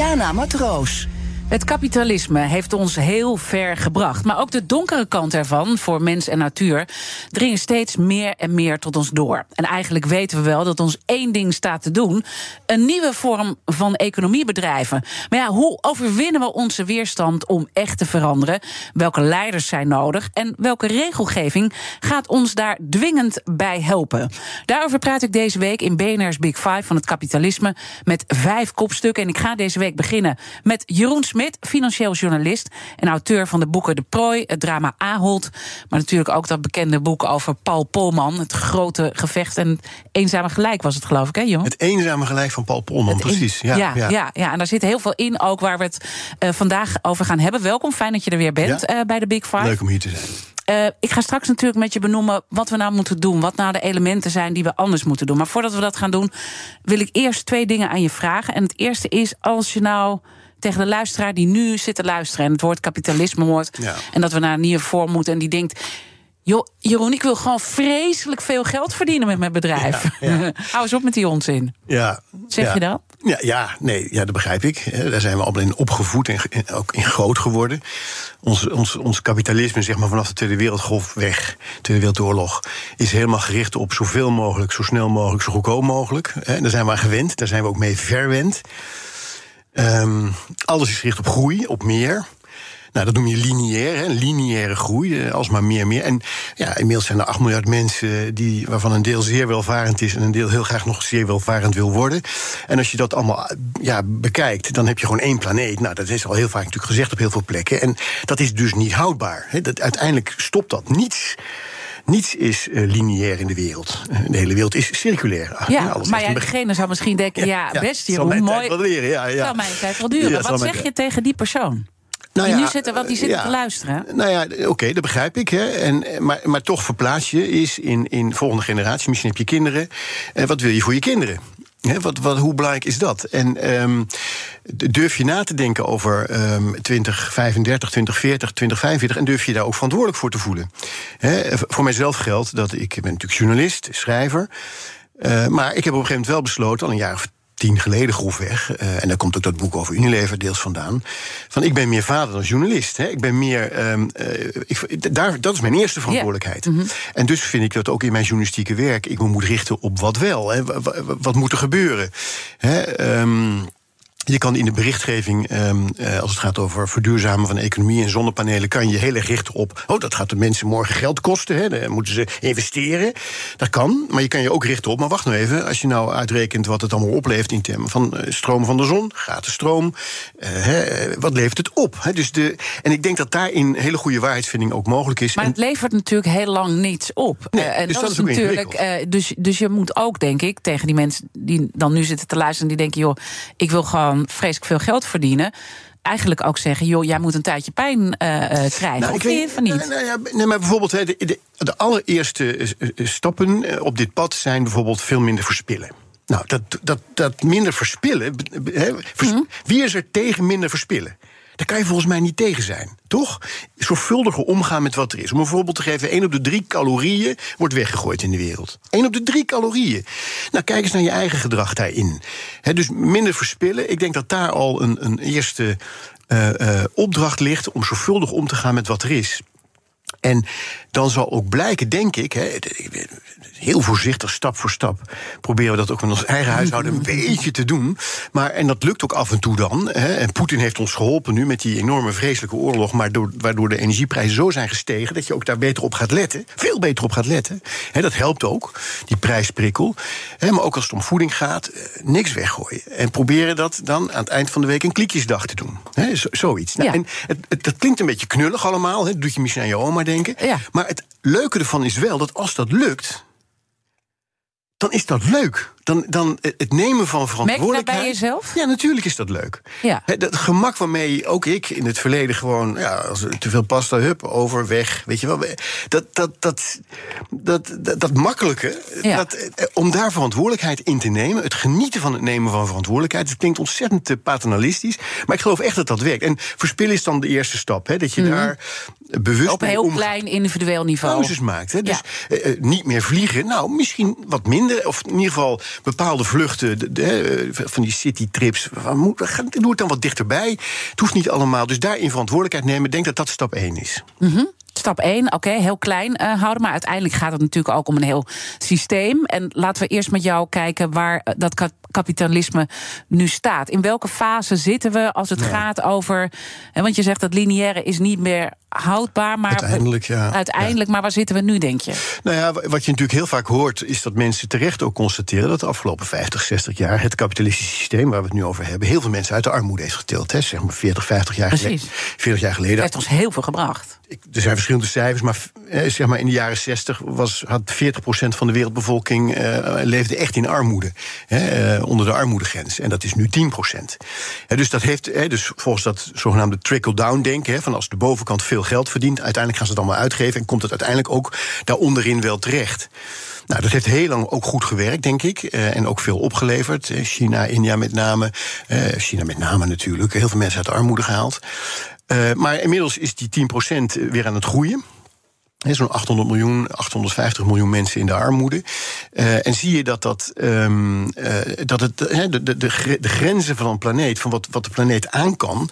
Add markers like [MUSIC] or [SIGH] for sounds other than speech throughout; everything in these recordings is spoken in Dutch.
Diana Matroos. Het kapitalisme heeft ons heel ver gebracht. Maar ook de donkere kant ervan, voor mens en natuur, dringen steeds meer en meer tot ons door. En eigenlijk weten we wel dat ons één ding staat te doen: een nieuwe vorm van economie bedrijven. Maar ja, hoe overwinnen we onze weerstand om echt te veranderen? Welke leiders zijn nodig? En welke regelgeving gaat ons daar dwingend bij helpen? Daarover praat ik deze week in BNR's Big Five van het kapitalisme met vijf kopstukken. En ik ga deze week beginnen met Jeroen Smit financieel journalist en auteur van de boeken De Prooi, het drama Ahold. Maar natuurlijk ook dat bekende boek over Paul Polman, het grote gevecht en het eenzame gelijk was het, geloof ik, hè, Jon? Het eenzame gelijk van Paul Polman, precies. Ja ja, ja, ja. en daar zit heel veel in, ook waar we het uh, vandaag over gaan hebben. Welkom, fijn dat je er weer bent uh, bij de Big Five. Leuk om hier te zijn. Uh, ik ga straks natuurlijk met je benoemen wat we nou moeten doen. Wat nou de elementen zijn die we anders moeten doen. Maar voordat we dat gaan doen, wil ik eerst twee dingen aan je vragen. En het eerste is, als je nou tegen de luisteraar die nu zit te luisteren en het woord kapitalisme hoort. En dat we naar een nieuwe vorm moeten. En die denkt. Joh, Jeroen, ik wil gewoon vreselijk veel geld verdienen met mijn bedrijf. [LAUGHS] Hou eens op met die onzin. Ja. Zeg je dat? Ja, ja, nee, ja, dat begrijp ik. Daar zijn we allemaal in opgevoed en ook in groot geworden. Ons, ons, ons kapitalisme, zeg maar vanaf de Tweede Wereldgolf weg, Tweede Wereldoorlog, is helemaal gericht op zoveel mogelijk, zo snel mogelijk, zo goedkoop mogelijk. Daar zijn we aan gewend, daar zijn we ook mee verwend. Um, alles is gericht op groei, op meer. Nou, dat noem je lineair, hè, lineaire groei, eh, alsmaar meer, meer. En ja, inmiddels zijn er 8 miljard mensen die, waarvan een deel zeer welvarend is en een deel heel graag nog zeer welvarend wil worden. En als je dat allemaal ja, bekijkt, dan heb je gewoon één planeet. Nou, dat is al heel vaak natuurlijk gezegd op heel veel plekken. En dat is dus niet houdbaar. Hè. Dat, uiteindelijk stopt dat niets. Niets is uh, lineair in de wereld. De hele wereld is circulair. Ja, Alles maar ja, degene zou misschien [LAUGHS] denken... ja, ja best, Jeroen, mijn mooi. Tijd wel leren, ja, ja. Zal mijn tijd wel duren. Wat zeg je tegen die persoon? Nou die ja, nu zitten, want die zitten ja, te luisteren. Nou ja, oké, okay, dat begrijp ik. Hè. En, maar, maar toch verplaats je is in, in volgende generatie. Misschien heb je kinderen. En wat wil je voor je kinderen? Wat, wat, hoe belangrijk is dat? En um, durf je na te denken over um, 2035, 2040, 2045... en durf je daar ook verantwoordelijk voor te voelen? Voor mijzelf geldt dat ik ben natuurlijk journalist, schrijver... Uh, maar ik heb op een gegeven moment wel besloten, al een jaar of tien geleden grofweg... Uh, en daar komt ook dat boek over Unilever deels vandaan... van ik ben meer vader dan journalist. Hè. Ik ben meer... Um, uh, ik, daar, dat is mijn eerste verantwoordelijkheid. Yeah. Mm -hmm. En dus vind ik dat ook in mijn journalistieke werk... ik me moet richten op wat wel. Hè. Wat, wat moet er gebeuren? Hè. Um, je kan in de berichtgeving, um, als het gaat over verduurzamen van de economie en zonnepanelen, kan je heel erg richten op. Oh, dat gaat de mensen morgen geld kosten. Hè, dan moeten ze investeren. Dat kan. Maar je kan je ook richten op. Maar wacht nou even. Als je nou uitrekent wat het allemaal oplevert in termen van uh, stroom van de zon, gratis stroom. Hè, wat levert het op? Hè, dus de, en ik denk dat daarin hele goede waarheidsvinding ook mogelijk is. Maar het levert natuurlijk heel lang niets op. Nee, en dus dat, dat is natuurlijk. dus, dus je moet ook, denk ik, tegen die mensen die dan nu zitten te luisteren, die denken: joh, ik wil gewoon vreselijk veel geld verdienen eigenlijk ook zeggen: joh, jij moet een tijdje pijn uh, krijgen. Nou, of je van niet? Nou, nee, maar bijvoorbeeld de, de, de allereerste stappen op dit pad zijn bijvoorbeeld veel minder verspillen. Nou, dat, dat, dat minder verspillen. He, vers, mm. Wie is er tegen minder verspillen? Daar kan je volgens mij niet tegen zijn, toch? Zorgvuldiger omgaan met wat er is. Om een voorbeeld te geven: 1 op de 3 calorieën wordt weggegooid in de wereld. 1 op de 3 calorieën. Nou, kijk eens naar je eigen gedrag daarin. Dus minder verspillen. Ik denk dat daar al een, een eerste uh, uh, opdracht ligt om zorgvuldig om te gaan met wat er is. En dan zal ook blijken, denk ik, hè, heel voorzichtig, stap voor stap, proberen we dat ook met ons eigen huishouden een beetje te doen. Maar, en dat lukt ook af en toe dan. Hè, en Poetin heeft ons geholpen nu met die enorme vreselijke oorlog, maar door, waardoor de energieprijzen zo zijn gestegen dat je ook daar beter op gaat letten. Veel beter op gaat letten. Hè, dat helpt ook, die prijsprikkel. Hè, maar ook als het om voeding gaat, niks weggooien. En proberen dat dan aan het eind van de week een klikjesdag te doen. Hè, zo, zoiets. Nou, Ja. en het, het, dat klinkt een beetje knullig allemaal. Hè, dat doet je misschien aan je oma Ja. Maar het leuke ervan is wel dat als dat lukt, dan is dat leuk. Dan, dan het nemen van verantwoordelijkheid. Merk je dat bij jezelf? Ja, natuurlijk is dat leuk. Ja. Het dat gemak waarmee ook ik in het verleden gewoon, ja, als te veel pasta, hup, over, weg. Weet je wel. Dat, dat, dat, dat, dat, dat makkelijke, Ja. dat, eh, om daar verantwoordelijkheid in te nemen, het genieten van het nemen van verantwoordelijkheid, het klinkt ontzettend eh, paternalistisch, maar ik geloof echt dat dat werkt. En verspillen is dan de eerste stap, hè, dat je daar bewust Mhm. Op heel omgaat klein individueel niveau. pauzes maakt. Hè? Dus eh, eh, niet meer vliegen. Nou, misschien wat minder. Of in ieder geval bepaalde vluchten. De, eh, van die citytrips. Doe het dan wat dichterbij. Het hoeft niet allemaal. Dus daarin verantwoordelijkheid nemen. Denk dat dat stap 1 is. Stap 1, oké, heel klein eh, houden. Maar uiteindelijk gaat het natuurlijk ook om een heel systeem. En laten we eerst met jou kijken waar eh, dat kap- kapitalisme nu staat. In welke fase zitten we als het gaat over. Hè, want je zegt dat lineaire is niet meer houdbaar. Maar Uiteindelijk, ja. Uiteindelijk, maar waar zitten we nu, denk je? Nou ja, wa- wat je natuurlijk heel vaak hoort, is dat mensen terecht ook constateren dat de afgelopen 50, 60 jaar het kapitalistische systeem waar we het nu over hebben, heel veel mensen uit de armoede heeft getild. Hè? Zeg maar 40, 50 jaar geleden. Precies. 40 jaar geleden. Dat heeft ons heel veel gebracht. Er zijn verschillende cijfers, maar eh, zeg maar in de jaren 60 was, had 40% van de wereldbevolking eh, leefde echt in armoede. Hè, eh, onder de armoedegrens. En dat is nu 10%. Hè, dus dat heeft, dus volgens dat zogenaamde trickle-down denken, van als de bovenkant veel geld verdient, uiteindelijk gaan ze het allemaal uitgeven en komt het uiteindelijk ook daaronderin wel terecht. Nou, dat heeft heel lang ook goed gewerkt, denk ik. en ook veel opgeleverd. China, India met name. China met name natuurlijk. Heel veel mensen uit de armoede gehaald. Eh, maar inmiddels is die 10% weer aan het groeien. Zo'n 800 miljoen, 850 miljoen mensen in de armoede. Eh, en zie je dat, dat, ehm, eh, dat het, de, de, de gre- de grenzen van een planeet, van wat, wat de planeet aan kan,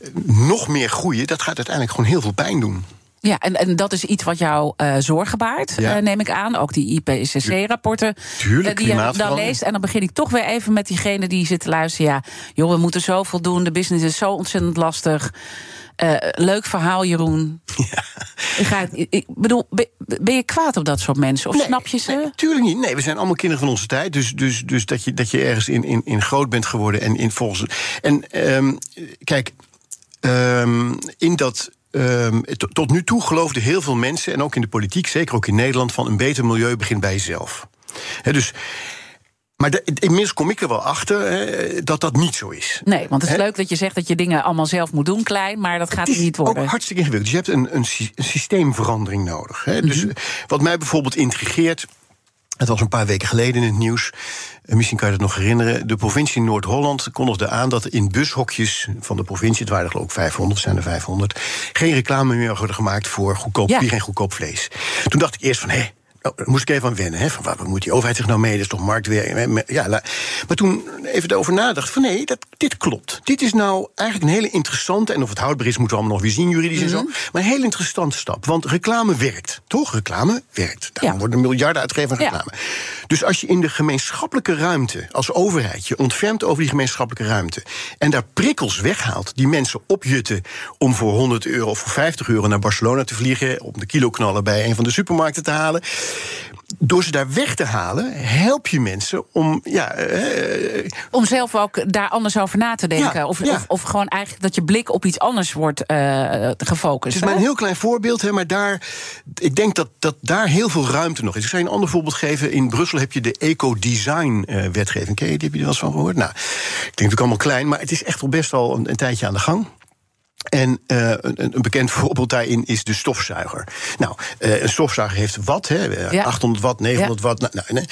eh, nog meer groeien. Dat gaat uiteindelijk gewoon heel veel pijn doen. Ja, en, en dat is iets wat jou eh, zorgen baart, Ja. eh, neem ik aan. Ook die IPCC-rapporten Tuurlijk, die je dan leest. En dan begin ik toch weer even met diegene die zit te luisteren. Ja, joh, we moeten zoveel doen. De business is zo ontzettend lastig. Eh, leuk verhaal, Jeroen. Ik, ga, ik, ik bedoel, ben, ben je kwaad op dat soort mensen? Of snap je ze? Nee, tuurlijk niet. Nee, we zijn allemaal kinderen van onze tijd. Dus, dus, dus dat, je, dat je ergens in, in, in groot bent geworden en in volgens. En ehm, kijk, ehm, in dat. ehm, tot- nu toe geloofden heel veel mensen, en ook in de politiek, zeker ook in Nederland, van een beter milieu begint bij jezelf. Hè, dus, maar de- inmiddels kom ik er wel achter hè, dat dat niet zo is. Nee, want het is leuk dat je zegt dat je dingen allemaal zelf moet doen, klein. Maar dat gaat Het niet worden. ook hartstikke ingewikkeld. Dus je hebt een, een, sy- een systeemverandering nodig. Hè? Dus Mhm. eh, wat mij bijvoorbeeld intrigeert. Het was een paar weken geleden in het nieuws. eh, Misschien kan je het nog herinneren. De provincie Noord-Holland kondigde aan dat in bushokjes van de provincie, het waren er geloof ik 500, zijn er 500, geen reclame meer worden gemaakt voor goedkoop Ja. bier en goedkoop vlees. Toen dacht ik eerst van hé. Oh, daar moest ik even aan wennen. Hè? Van, wat moet die overheid zich nou mee? Dat is toch marktwerk? Ja, maar toen even erover nadacht van nee, dat, dit klopt. Dit is nou eigenlijk een hele interessante... en of het houdbaar is, moeten we allemaal nog weer zien, juridisch en zo. Mhm. Maar een hele interessante stap. Want reclame werkt, toch? Reclame werkt. Daarom Ja. worden miljarden uitgegeven aan Ja. reclame. Dus als je in de gemeenschappelijke ruimte, als overheid... je ontfermt over die gemeenschappelijke ruimte... en daar prikkels weghaalt die mensen opjutten... om voor 100 euro of voor 50 euro naar Barcelona te vliegen... om de kiloknallen bij een van de supermarkten te halen... Door ze daar weg te halen, help je mensen om ja, eh, Om zelf ook daar anders over na te denken. Ja, of, ja. Of, of gewoon eigenlijk dat je blik op iets anders wordt eh, gefocust. Het is maar een heel klein voorbeeld, hè, maar daar, ik denk dat, dat daar heel veel ruimte nog is. Ik zal je een ander voorbeeld geven. In Brussel heb je de eco-design-wetgeving. Ken je die? Heb je er wel eens van gehoord? Nou, klinkt natuurlijk allemaal klein, maar het is echt al best al een, een tijdje aan de gang. En eh, een, een bekend [LAUGHS] voorbeeld daarin is de stofzuiger. Nou, eh, een stofzuiger heeft watt, hè, eh, Ja. 800 watt, 900 watt. Nou, nou, nee.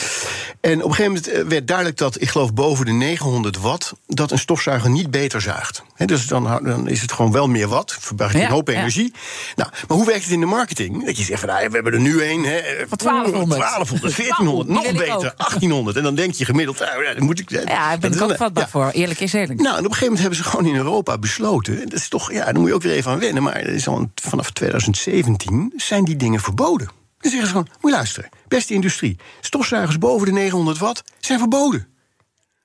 En op een gegeven moment eh, werd duidelijk dat, ik geloof boven de 900 watt, dat een stofzuiger niet beter zuigt. Dus dan, dan is het gewoon wel meer watt, verbruikt je Ja, een hoop energie. Nou, maar hoe werkt het in de marketing? Dat je zegt van, nou, we hebben er nu een. Hè, Van 1200. 1200, 1400, Wauw, nog ik beter, ook. [LAUGHS] 1800. En dan denk je gemiddeld, dan moet ik. Ja, daar ben ik ook vatbaar voor. Eerlijk is eerlijk. Nou, en op een gegeven moment hebben ze gewoon in Europa besloten. en Dat is toch, ja, daar moet je ook weer even aan wennen. Maar is al vanaf 2017 zijn die dingen verboden. Dan zeggen ze gewoon: moet je luisteren, beste industrie. Stofzuigers boven de 900 watt zijn verboden.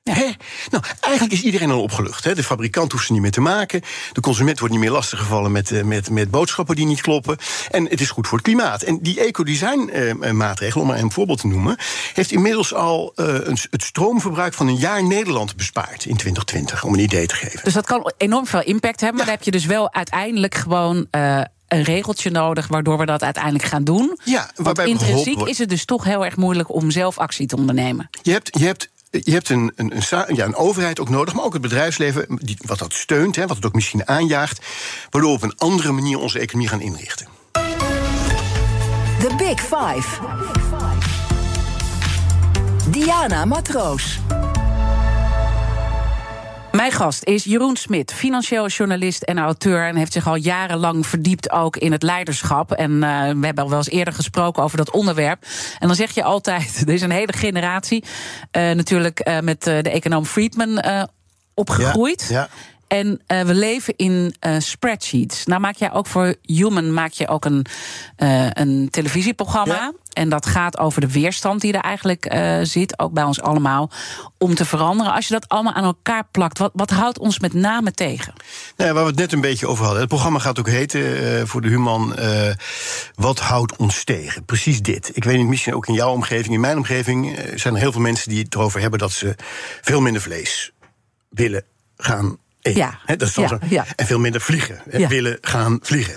Hè? Nou, eigenlijk is iedereen al opgelucht. Hè? De fabrikant hoeft ze niet meer te maken. De consument wordt niet meer lastiggevallen met, eh, met, met boodschappen die niet kloppen. En het is goed voor het klimaat. En die ecodesign-maatregel, om maar een voorbeeld te noemen, heeft inmiddels al eh, een, het stroomverbruik van een jaar Nederland bespaard in 2020, om een idee te geven. Dus dat kan enorm veel impact hebben. Maar dan heb je dus wel uiteindelijk gewoon eh, een regeltje nodig... waardoor we dat uiteindelijk gaan doen. Ja, Want waarbij intrinsiek geholpen wordt. is het dus toch heel erg moeilijk... om zelf actie te ondernemen. Je hebt, je hebt je hebt een, een, een, ja, een overheid ook nodig, maar ook het bedrijfsleven, die, wat dat steunt, hè, wat het ook misschien aanjaagt, waardoor we op een andere manier onze economie gaan inrichten. The Big Five. Diana Matroos. Mijn gast is Jeroen Smit, financieel journalist en auteur. En heeft zich al jarenlang verdiept ook in het leiderschap. En uh, we hebben al wel eens eerder gesproken over dat onderwerp. En dan zeg je altijd: [LAUGHS] er is een hele generatie. Uh, natuurlijk uh, met de econoom Friedman opgegroeid. Ja. En uh, we leven in uh, spreadsheets. Nou maak jij ook voor Human maak je ook een, uh, een televisieprogramma. Ja. En dat gaat over de weerstand die er eigenlijk zit, ook bij ons allemaal, om te veranderen. Als je dat allemaal aan elkaar plakt, wat, wat houdt ons met name tegen? Nou ja, waar we het net een beetje over hadden. Het programma gaat ook heten voor de Human. wat houdt ons tegen? Precies dit. Ik weet niet, misschien ook in jouw omgeving, in mijn omgeving zijn er heel veel mensen die het erover hebben dat ze veel minder vlees willen gaan ja. He, dat is ja, zo. Ja. En veel minder vliegen. Willen gaan vliegen.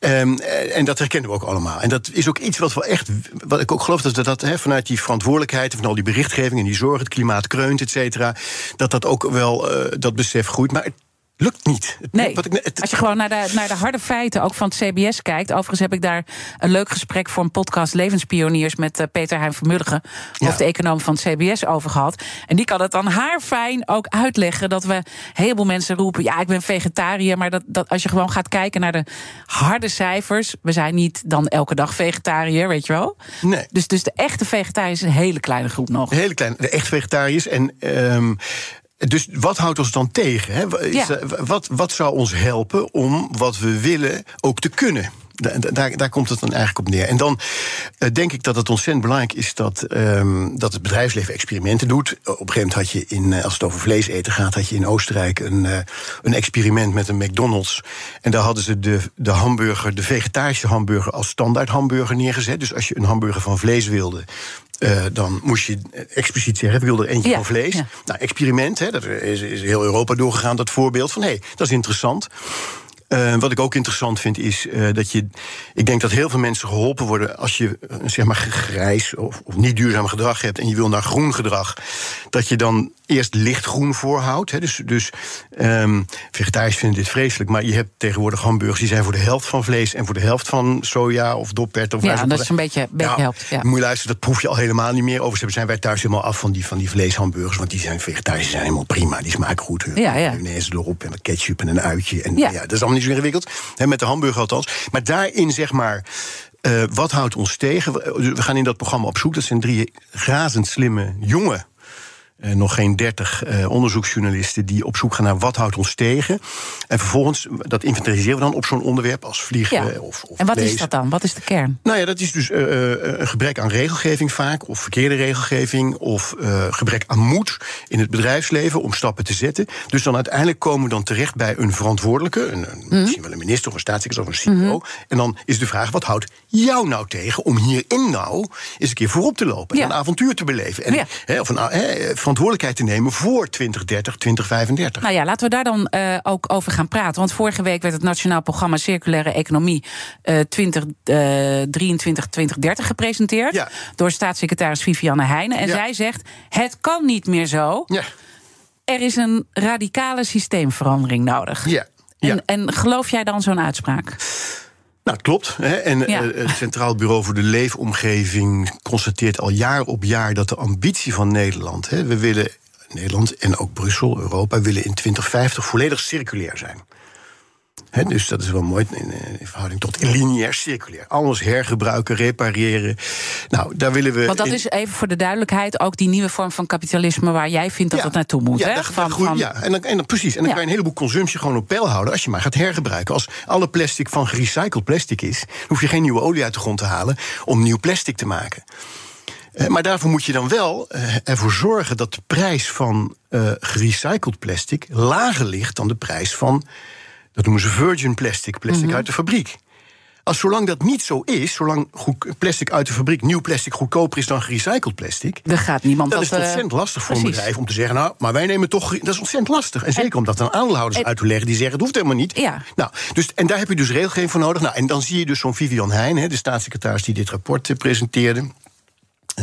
Um, en dat herkennen we ook allemaal. En dat is ook iets wat we echt. Wat ik ook geloof dat dat he, vanuit die verantwoordelijkheid. van al die berichtgeving en die zorg, het klimaat kreunt, et cetera. dat dat ook wel uh, dat besef groeit. Maar het lukt niet. Nee, Wat ik, het, als je gewoon naar de, naar de harde feiten ook van het CBS kijkt. Overigens heb ik daar een leuk gesprek voor een podcast Levenspioniers met uh, Peter Hein Vermulligen, ja. of de econoom van het CBS, over gehad. En die kan het dan haar fijn ook uitleggen dat we een heleboel mensen roepen: ja, ik ben vegetariër. Maar dat, dat als je gewoon gaat kijken naar de harde cijfers, we zijn niet dan elke dag vegetariër, weet je wel? Nee. Dus, dus de echte vegetariërs is een hele kleine groep nog. Een hele kleine, de echte vegetariërs. En. Um, dus wat houdt ons dan tegen? Hè? Ja. Wat, wat zou ons helpen om wat we willen ook te kunnen? Daar, daar, komt het dan eigenlijk op neer. En dan uh, denk ik dat het ontzettend belangrijk is dat, um, dat het bedrijfsleven experimenten doet. Op een gegeven moment had je, in, als het over vlees eten gaat, had je in Oostenrijk een, uh, een experiment met een McDonald's. En daar hadden ze de, de hamburger, de vegetarische hamburger, als standaard hamburger neergezet. Dus als je een hamburger van vlees wilde, uh, dan moest je expliciet zeggen: ik wil er eentje ja, van vlees. Ja. Nou, experiment, hè, dat is, is heel Europa doorgegaan, dat voorbeeld van hé, hey, dat is interessant. Uh, wat ik ook interessant vind is uh, dat je. Ik denk dat heel veel mensen geholpen worden als je uh, zeg maar grijs of, of, niet duurzaam gedrag hebt en je wil naar groen gedrag. Dat je dan eerst lichtgroen voorhoudt. Hè. Dus, dus um, vegetariërs vinden dit vreselijk, maar je hebt tegenwoordig hamburgers die zijn voor de helft van vlees en voor de helft van soja of doppert. Of ja, dat is een beetje, beetje nou, helpt. Ja. Moet je luisteren, dat proef je al helemaal niet meer. Overigens zijn wij thuis helemaal af van die, van die vleeshamburgers, want die zijn vegetarisch zijn helemaal prima. Die smaken goed. Ja, ja. Erop en met ketchup en een uitje. En ja. ja, dat is allemaal niet zo ingewikkeld. Met de hamburger althans. Maar daarin zeg maar. Uh, wat houdt ons tegen? We gaan in dat programma op zoek. Dat zijn drie razend slimme jongen uh, nog geen dertig uh, onderzoeksjournalisten die op zoek gaan naar wat houdt ons tegen. En vervolgens, dat inventariseren we dan op zo'n onderwerp als vliegen ja. of, of En wat lezen. is dat dan? Wat is de kern? Nou ja, dat is dus uh, een gebrek aan regelgeving vaak, of verkeerde regelgeving, of gebrek aan moed in het bedrijfsleven om stappen te zetten. Dus dan uiteindelijk komen we dan terecht bij een verantwoordelijke, een, een, mm. misschien wel een minister of een staatssecretaris of een CEO. Mm -hmm. En dan is de vraag: wat houdt jou nou tegen om hierin nou eens een keer voorop te lopen en een avontuur te beleven? En, Ja. of een hè, verantwoordelijkheid te nemen voor 2030, 2035. Nou ja, laten we daar dan uh, ook over gaan praten. Want vorige week werd het Nationaal Programma Circulaire Economie uh, 2023, 2030 gepresenteerd. Ja. Door staatssecretaris Vivianne Heijnen. En Ja. zij zegt: het kan niet meer zo. Ja, Er is een radicale systeemverandering nodig. ja. En, en geloof jij dan zo'n uitspraak? Nou, klopt. Hè. En Ja. eh, het Centraal Bureau voor de Leefomgeving constateert al jaar op jaar dat de ambitie van Nederland, hè, we willen Nederland en ook Brussel, Europa, willen in 2050 volledig circulair zijn. Dus dat is wel mooi in, in verhouding tot lineair circulair. Alles hergebruiken, repareren. Nou, daar willen we. Want dat in- is even voor de duidelijkheid ook die nieuwe vorm van kapitalisme waar jij vindt dat Ja. het naartoe moet. Ja, hè? Van- van- ja en, dan, en dan, precies. En dan Ja. kan je een heleboel consumptie gewoon op peil houden als je maar gaat hergebruiken. Als alle plastic van gerecycled plastic is, hoef je geen nieuwe olie uit de grond te halen om nieuw plastic te maken. Eh, maar daarvoor moet je dan wel eh, ervoor zorgen dat de prijs van eh, gerecycled plastic lager ligt dan de prijs van, dat noemen ze virgin plastic, plastic Mhm. uit de fabriek. Als zolang dat niet zo is, zolang plastic uit de fabriek, nieuw plastic goedkoper is dan gerecycled plastic, Er gaat niemand dat dat, is eh, ontzettend lastig voor een bedrijf om te zeggen, nou, maar wij nemen toch. Dat is ontzettend lastig. En zeker om dat aan aandeelhouders uit te leggen die zeggen, het hoeft helemaal niet. Ja. Nou, dus, en daar heb je dus regelgeving voor nodig. Nou, en dan zie je dus zo'n Vivian Heijn, de staatssecretaris die dit rapport eh, presenteerde.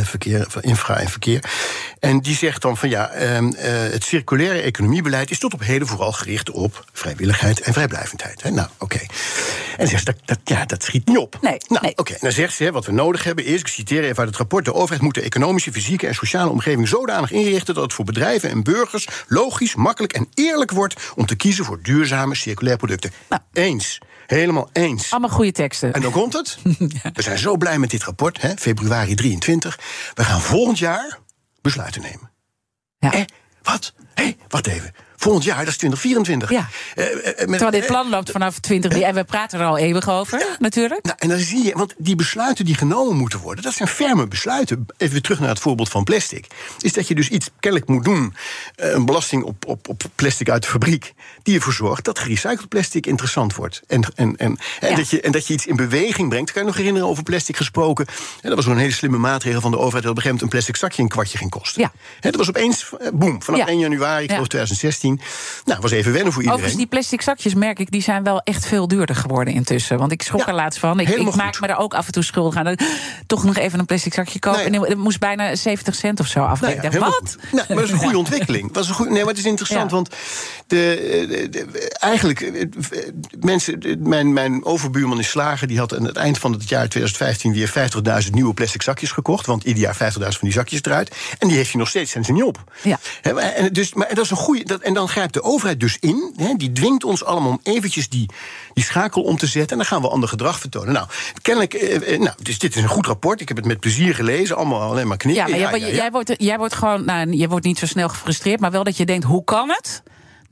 Verkeer, infra en verkeer. En die zegt dan van ja, ehm, eh, het circulaire economiebeleid is tot op heden vooral gericht op vrijwilligheid en vrijblijvendheid. Hè? Nou, oké. En zegt dat, dat, ja, dat schiet niet op. Nee, nou, nee. oké. Dan zegt ze, wat we nodig hebben is, ik citeer even uit het rapport, de overheid moet de economische, fysieke en sociale omgeving zodanig inrichten dat het voor bedrijven en burgers logisch, makkelijk en eerlijk wordt om te kiezen voor duurzame circulaire producten. Nou. Eens. Helemaal eens. Allemaal goede teksten. En dan komt het. [LAUGHS] We zijn zo blij met dit rapport, hè, februari 23. We gaan volgend jaar besluiten nemen. Ja. Eh, wat? Hé, hey, wacht even. Volgend jaar, dat is 2024. Ja. Eh, eh, met- Terwijl dit eh, plan loopt vanaf 20 En we praten er al eeuwig over, natuurlijk. Nou, en dan zie je, want die besluiten die genomen moeten worden, dat zijn ferme besluiten. Even weer terug naar het voorbeeld van plastic. Is dat je dus iets kennelijk moet doen, eh, een belasting op, op, op plastic uit de fabriek, die ervoor zorgt dat gerecycled plastic interessant wordt. En, en, en, en, Ja. dat je, en dat je iets in beweging brengt. Kan je nog herinneren over plastic gesproken? En dat was een hele slimme maatregel van de overheid dat op een gegeven moment een plastic zakje een kwartje ging kosten. Ja. Dat was opeens, eh, boem, vanaf Ja. 1 januari, ik geloof 2016. Nou, was even wennen voor iedereen. Overigens, die plastic zakjes, merk ik, die zijn wel echt veel duurder geworden intussen. Want ik schrok Ja, er laatst van. Ik, ik maak me er ook af en toe schuldig aan. Toch nog even een plastic zakje kopen. Nou. En het moest bijna 70 cent of zo Nou afrekenen. ja, wat? Nou, maar dat is een goede [LAUGHS] ontwikkeling. Dat is een goede, nee, maar het is interessant, Ja. want de, de- de- eigenlijk, eh, mensen, de- mijn, mijn overbuurman is slager, die had aan het eind van het jaar 2015 weer 50.000 nieuwe plastic zakjes gekocht. Want ieder jaar 50.000 van die zakjes eruit. En die heeft hij nog steeds, zijn ze niet op. Ja. En, dus, maar dat is een goede. Dat, en dan grijpt de overheid dus in. Hè, die dwingt ons allemaal om eventjes die, die schakel om te zetten. En dan gaan we ander gedrag vertonen. Nou, kennelijk. eh, eh, nou, dus dit is een goed rapport. Ik heb het met plezier gelezen. Allemaal alleen maar knikken. Ja, maar jij, jij, wordt, jij wordt gewoon, nou, je wordt niet zo snel gefrustreerd, maar wel dat je denkt, hoe kan het?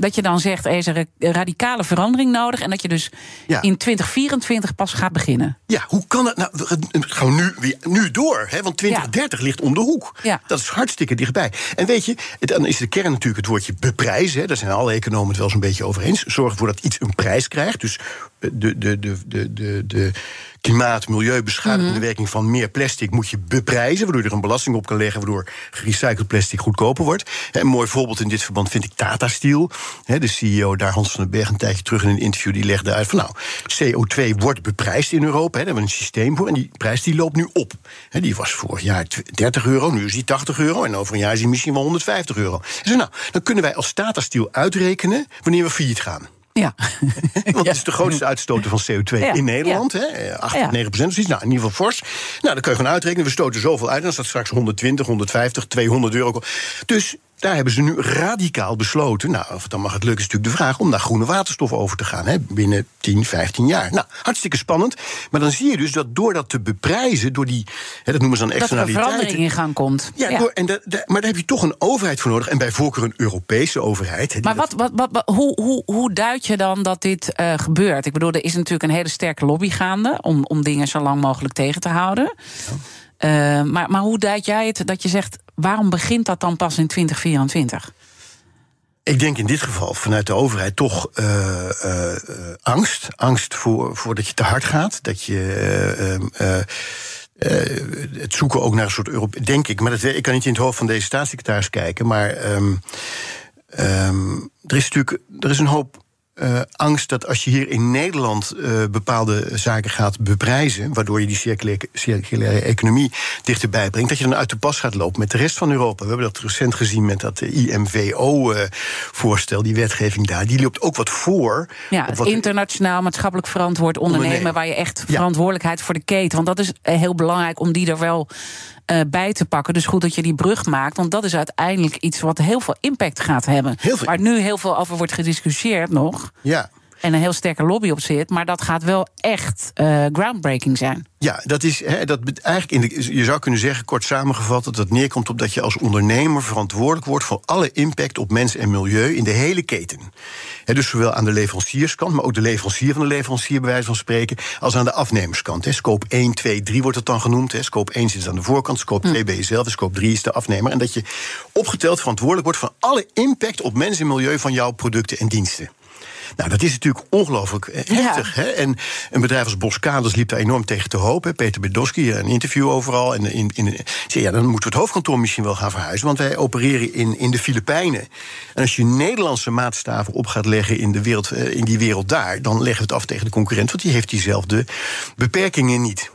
Dat je dan zegt, er is een ra- radicale verandering nodig. En dat je dus Ja. in 2024 pas gaat beginnen. Ja, hoe kan het nou? gaan we nu, nu door, hè? want 2030 ligt om de hoek. Ja. Dat is hartstikke dichtbij. En weet je, dan is de kern natuurlijk het woordje beprijzen. Hè? Daar zijn alle economen het wel zo'n beetje over eens. Zorg ervoor dat iets een prijs krijgt. Dus de, de, de, de, de, de klimaat, milieubeschadigende Mhm. werking van meer plastic moet je beprijzen. Waardoor je er een belasting op kan leggen, waardoor gerecycled plastic goedkoper wordt. Een mooi voorbeeld in dit verband vind ik Tata Steel. De CEO daar, Hans van den Berg, een tijdje terug in een interview, die legde uit van nou, CO2 wordt beprijsd in Europa. Daar hebben we een systeem voor. En die prijs die loopt nu op. Die was vorig jaar tw- 30 euro, nu is die 80 euro. En over een jaar is die misschien wel 150 euro. Dus nou, dan kunnen wij als Tata Steel uitrekenen wanneer we failliet gaan. Ja. [LAUGHS] Want het is de grootste uitstoter van CO2 Ja, in Nederland. Hè? Eh, 8 Ja. of 9 procent of zoiets. Nou, in ieder geval fors. Nou, dan kun je gewoon uitrekenen. We stoten zoveel uit. En dan staat straks 120, 150, 200 euro. Dus daar hebben ze nu radicaal besloten. Nou, of het dan mag het lukken, is natuurlijk de vraag om naar groene waterstof over te gaan. Hè, binnen 10, 15 jaar. Nou, hartstikke spannend. Maar dan zie je dus dat door dat te beprijzen, door die, hè, dat noemen ze dan Dat er een externaliteiten. verandering in gang komt. Ja, Door, en maar daar heb je toch een overheid voor nodig. En bij voorkeur een Europese overheid. hè, Maar wat, wat, wat, wat- hoe, hoe, hoe duid je dan dat dit eh, gebeurt? Ik bedoel, er is natuurlijk een hele sterke lobby gaande om, om dingen zo lang mogelijk tegen te houden. Maar, maar hoe duid jij het dat je zegt, waarom begint dat dan pas in 2024? Ik denk in dit geval vanuit de overheid toch eh, eh, eh, angst. Angst voor, voor dat je te hard gaat. Dat je. eh, ehm, eh, eh, het zoeken ook naar een soort Europe. Denk ik, maar dat, ik kan niet in het hoofd van deze staatssecretaris kijken. Maar ehm, ehm, er is natuurlijk er is een hoop eh, angst dat als je hier in Nederland eh, bepaalde zaken gaat beprijzen, waardoor je die circulaire, circulaire economie dichterbij brengt, dat je dan uit de pas gaat lopen met de rest van Europa. We hebben dat recent gezien met dat IMVO-voorstel, die wetgeving daar. Die loopt ook wat voor. Ja, op het wat- internationaal maatschappelijk verantwoord ondernemen, Ondernemen. waar je echt Ja. verantwoordelijkheid voor de keten. Want dat is eh, heel belangrijk om die er wel eh, bij te pakken. Dus goed dat je die brug maakt, want dat is uiteindelijk iets wat heel veel impact gaat hebben. Veel- Waar nu heel veel over wordt gediscussieerd nog. ja. En een heel sterke lobby op zit. Maar dat gaat wel echt eh, groundbreaking zijn. Ja, dat is hè, dat eigenlijk in de, je zou kunnen zeggen, kort samengevat, dat het neerkomt op dat je als ondernemer verantwoordelijk wordt voor alle impact op mens en milieu in de hele keten. Dus zowel aan de leverancierskant, maar ook de leverancier van de leverancier, bij wijze van spreken, als aan de afnemerskant. Hè. Scope 1, 2, 3 wordt het dan genoemd. Hè. Scope 1 zit aan de voorkant, scope 2 ben je zelf, en scope 3 is de afnemer. En dat je opgeteld verantwoordelijk wordt voor alle impact op mens en milieu van jouw producten en diensten. Nou, dat is natuurlijk ongelooflijk eh, heftig. Hè? En een bedrijf als Boskaders liep daar enorm tegen te hoop. Hè? Peter Bedowski, een interview overal. En in, in, zei, ja, dan moeten we het hoofdkantoor misschien wel gaan verhuizen. Want wij opereren in, in de Filipijnen. En als je Nederlandse maatstaven op gaat leggen in, de wereld, eh, in die wereld daar... dan leggen we het af tegen de concurrent, want die heeft diezelfde beperkingen niet.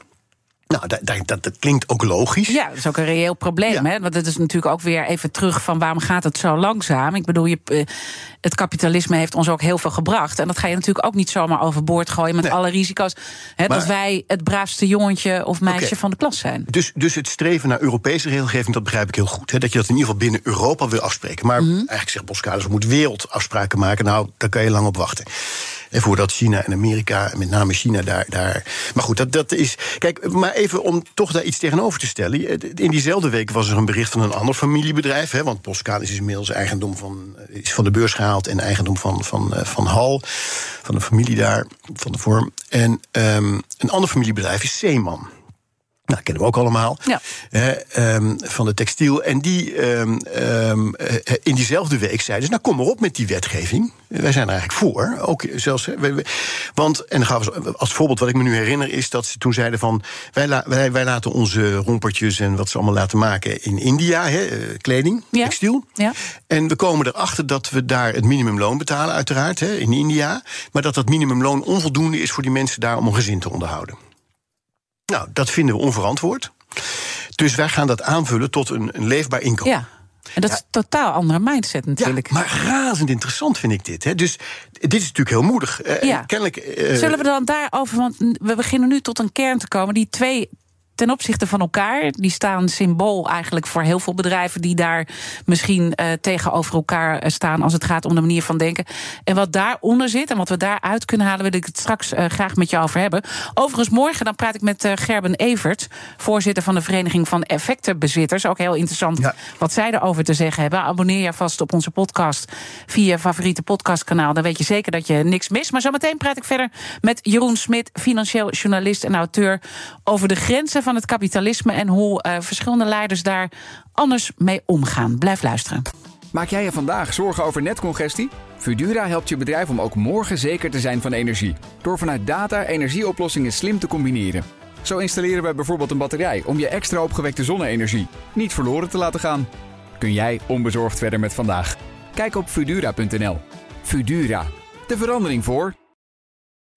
Nou, dat, dat, dat, klinkt ook logisch. Ja, dat is ook een reëel probleem. Hè? Want het is natuurlijk ook weer even terug van waarom gaat het zo langzaam? Ik bedoel, je, eh, het kapitalisme heeft ons ook heel veel gebracht. En dat ga je natuurlijk ook niet zomaar overboord gooien met alle risico's. Hè, dat wij het braafste jongetje of meisje van de klas zijn. Dus, dus het streven naar Europese regelgeving, dat begrijp ik heel goed. Hè? Dat je dat in ieder geval binnen Europa wil afspreken. Maar mhm. eigenlijk zegt Boskalis, we moeten wereldafspraken maken. Nou, daar kan je lang op wachten. En voordat China en Amerika, met name China, daar. daar maar goed, dat, dat is. Kijk, maar even om toch daar iets tegenover te stellen. In diezelfde week was er een bericht van een ander familiebedrijf. Hè, want Boskalis is inmiddels eigendom van, is van de beurs gehaald en eigendom van, van, eh, van Hal. Van de familie daar, van de vorm. En um, een ander familiebedrijf is Zeeman. Nou, kennen we ook allemaal. Ja. Ehm, van de textiel. En die ehm, ehm, eh, in diezelfde week zeiden ze: Nou, kom maar op met die wetgeving. Wij zijn er eigenlijk voor. Ook zelfs, want, en dan gaan we als voorbeeld wat ik me nu herinner, is dat ze toen zeiden: van wij, wij, wij laten onze rompertjes en wat ze allemaal laten maken in India, eh, kleding, textiel. Ja. En we komen erachter dat we daar het minimumloon betalen, uiteraard, in India. Maar dat dat minimumloon onvoldoende is voor die mensen daar om een gezin te onderhouden. Nou, dat vinden we onverantwoord. Dus wij gaan dat aanvullen tot een, een leefbaar inkomen. Ja. En dat is een totaal andere mindset natuurlijk. Ja, maar razend interessant vind ik dit. Hè. Dus dit is natuurlijk heel moedig. Eh, ja. Kennelijk, uh, Zullen we dan daarover, want we beginnen nu tot een kern te komen... die twee ten opzichte van elkaar. Die staan symbool eigenlijk voor heel veel bedrijven die daar misschien uh, tegenover elkaar eh, staan als het gaat om de manier van denken. En wat daaronder zit en wat we daaruit kunnen halen, wil ik het straks uh, graag met je over hebben. Overigens, morgen dan praat ik met uh, Gerben Evert, voorzitter van de Vereniging van Effectenbezitters. Ook heel interessant ja. wat zij erover te zeggen hebben. Abonneer je vast op onze podcast via je favoriete podcastkanaal. Dan weet je zeker dat je niks mist. Maar zometeen praat ik verder met Jeroen Smit, financieel journalist en auteur, over de grenzen van het kapitalisme en hoe uh, verschillende leiders daar anders mee omgaan. Blijf luisteren. Maak jij je vandaag zorgen over netcongestie? Fudura helpt je bedrijf om ook morgen zeker te zijn van energie. Door vanuit data energieoplossingen slim te combineren. Zo installeren we bijvoorbeeld een batterij om je extra opgewekte zonne-energie niet verloren te laten gaan. Kun jij onbezorgd verder met vandaag? Kijk op Fudura.nl. Fudura, de verandering voor.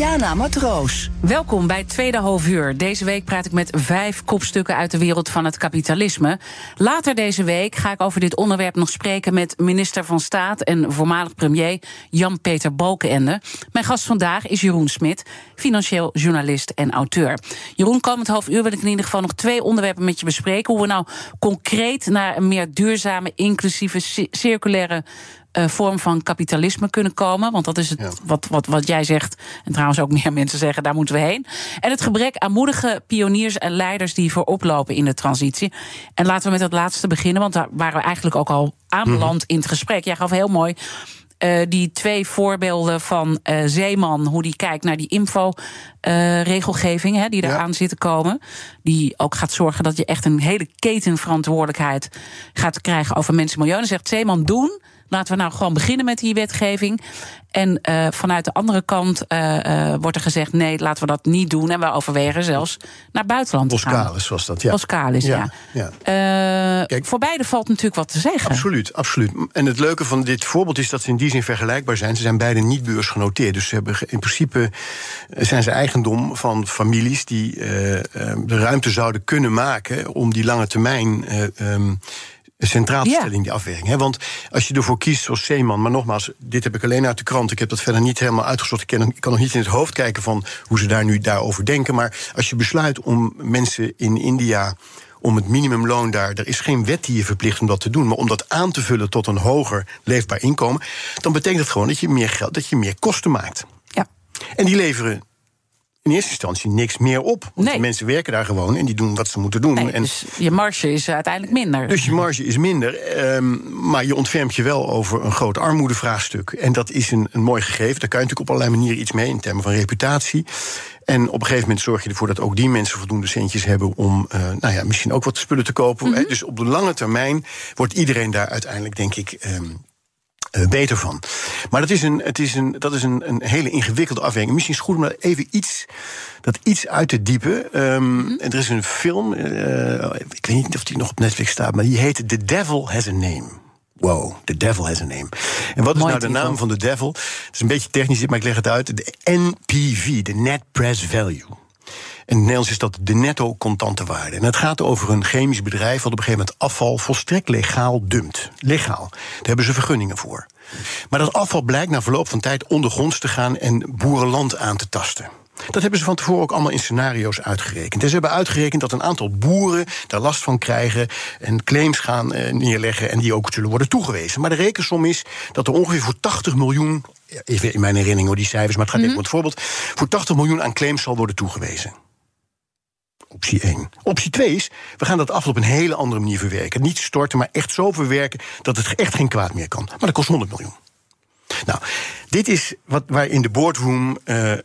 Diana Matroos. Welkom bij tweede halfuur. Deze week praat ik met vijf kopstukken uit de wereld van het kapitalisme. Later deze week ga ik over dit onderwerp nog spreken met minister van Staat en voormalig premier Jan-Peter Balkenende. Mijn gast vandaag is Jeroen Smit, financieel journalist en auteur. Jeroen, komend half uur wil ik in ieder geval nog twee onderwerpen met je bespreken. Hoe we nou concreet naar een meer duurzame, inclusieve, circulaire uh, vorm van kapitalisme kunnen komen. Want dat is het wat, wat, wat jij zegt. En trouwens ook meer [LAUGHS] mensen zeggen, daar moeten we heen. En het gebrek aan moedige pioniers en leiders die voorop lopen in de transitie. En laten we met het laatste beginnen, want daar waren we eigenlijk ook al aanbeland mhm. in het gesprek. Jij gaf heel mooi. Uh, die twee voorbeelden van uh, Zeeman, hoe die kijkt naar die info-regelgeving uh, die eraan ja. zit te komen. Die ook gaat zorgen dat je echt een hele ketenverantwoordelijkheid gaat krijgen over mensen en milieu. Dan zegt Zeeman doen Laten we nou gewoon beginnen met die wetgeving. En uh, vanuit de andere kant uh, uh, wordt er gezegd: nee, laten we dat niet doen. En we overwegen zelfs naar buitenland te gaan. Boskalis was dat, ja. Boskalis, ja. ja. ja. Kijk, voor beide valt natuurlijk wat te zeggen. Absoluut, absoluut. En het leuke van dit voorbeeld is dat ze in die zin vergelijkbaar zijn. Ze zijn beide niet beursgenoteerd. Dus ze hebben in principe zijn ze eigendom van families die de ruimte zouden kunnen maken om die lange termijn. Um, centraal te stellen in die afweging. Hè? Want als je ervoor kiest, zoals Zeeman, maar nogmaals, dit heb ik alleen uit de krant. Ik heb dat verder niet helemaal uitgezocht. Ik kan, ik kan nog niet in het hoofd kijken van hoe ze daar nu daarover denken. Maar als je besluit om mensen in India om het minimumloon daar. Er is geen wet die je verplicht om dat te doen. Maar om dat aan te vullen tot een hoger leefbaar inkomen. dan betekent het gewoon dat je meer geld, dat je meer kosten maakt. Ja. En die leveren in eerste instantie niks meer op. Want nee. mensen werken daar gewoon en die doen wat ze moeten doen. Nee, en dus je marge is uiteindelijk minder. Dus je marge is minder. Um, maar je ontfermt je wel over een groot armoedevraagstuk. En dat is een, een mooi gegeven. Daar kan je natuurlijk op allerlei manieren iets mee in termen van reputatie. En op een gegeven moment zorg je ervoor dat ook die mensen voldoende centjes hebben om uh, nou ja, misschien ook wat spullen te kopen. Mm -hmm. Dus op de lange termijn wordt iedereen daar uiteindelijk, denk ik. Um, beter van. Maar dat is, een, het is, een, dat is een, een hele ingewikkelde afweging. Misschien is het goed om even iets, dat iets uit te diepen. Um, mm -hmm. Er is een film, uh, ik weet niet of die nog op Netflix staat, maar die heet The Devil Has a Name. Wow, the devil has a name. En wat is Mooi nou de naam van de devil? Het is een beetje technisch, maar ik leg het uit. De NPV, de Net Press Value. In het Nederlands is dat de netto contante waarde. En het gaat over een chemisch bedrijf wat op een gegeven moment afval volstrekt legaal dumpt. Legaal. Daar hebben ze vergunningen voor. Maar dat afval blijkt na verloop van tijd ondergronds te gaan en boerenland aan te tasten. Dat hebben ze van tevoren ook allemaal in scenario's uitgerekend. En ze hebben uitgerekend dat een aantal boeren daar last van krijgen en claims gaan eh, neerleggen en die ook zullen worden toegewezen. Maar de rekensom is dat er ongeveer voor 80 miljoen, even in mijn herinnering hoor die cijfers, maar het gaat even om het voorbeeld, voor 80 miljoen aan claims zal worden toegewezen. Optie 1. Optie 2 is, we gaan dat afval op een hele andere manier verwerken. Niet storten, maar echt zo verwerken dat het echt geen kwaad meer kan. Maar dat kost 100 miljoen. Nou, dit is wat, waar in de boardroom uh, uh,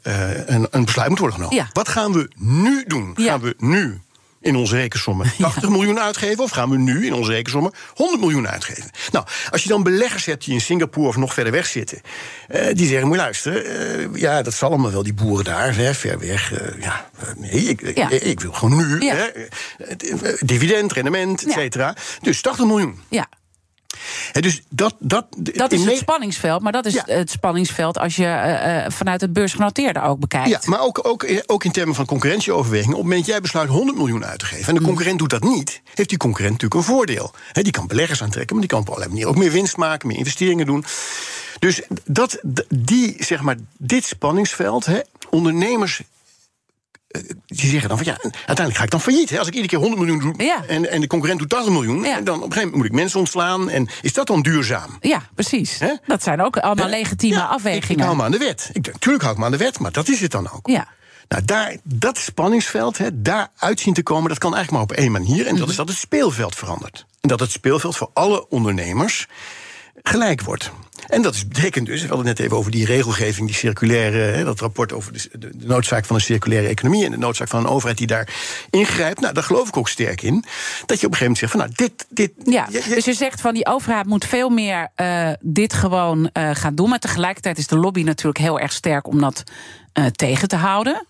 een, een, besluit moet worden genomen. Ja. Wat gaan we nu doen? Ja. Gaan we nu in onze rekensommen 80 [LAUGHS] ja. miljoen uitgeven... of gaan we nu in onze rekensommen 100 miljoen uitgeven? Nou, als je dan beleggers hebt die in Singapore of nog verder weg zitten... Uh, die zeggen, moet je luisteren, ja, dat zal allemaal wel, die boeren daar, hè, ver weg. ja, nee, ik, ja. ik, wil gewoon nu. Hè, dividend, rendement, et cetera. Dus 80 miljoen. Ja. He, dus dat, dat, dat is het spanningsveld, maar dat is ja. het spanningsveld als je uh, vanuit het beursgenoteerde ook bekijkt. Ja, maar ook, ook, ook in termen van concurrentieoverweging. Op het moment dat jij besluit 100 miljoen uit te geven en de concurrent doet dat niet, heeft die concurrent natuurlijk een voordeel. He, die kan beleggers aantrekken, maar die kan op allerlei manieren ook meer winst maken, meer investeringen doen. Dus dat, die, zeg maar, dit spanningsveld, he, ondernemers die zeggen dan van ja, uiteindelijk ga ik dan failliet. Hè? Als ik iedere keer 100 miljoen doe ja. en, en de concurrent doet 80 miljoen, ja. en dan op een gegeven moment moet ik mensen ontslaan. En is dat dan duurzaam? Ja, precies. Dat zijn ook allemaal legitieme ja, afwegingen. Ik, ik hou me aan de wet. Ik, natuurlijk hou ik me aan de wet, maar dat is het dan ook. Ja. Nou, daar, dat spanningsveld, hè, daar uit zien te komen, dat kan eigenlijk maar op één manier. En dat Mhm. is dat het speelveld verandert. En dat het speelveld voor alle ondernemers gelijk wordt. En dat betekent dus, we hadden het net even over die regelgeving, die circulaire, dat rapport over de, noodzaak van een circulaire economie en de noodzaak van een overheid die daar ingrijpt. Nou, daar geloof ik ook sterk in. Dat je op een gegeven moment zegt van nou, dit. dit ja, je, je, dus je zegt van die overheid moet veel meer uh, dit gewoon uh, gaan doen. Maar tegelijkertijd is de lobby natuurlijk heel erg sterk om dat uh, tegen te houden.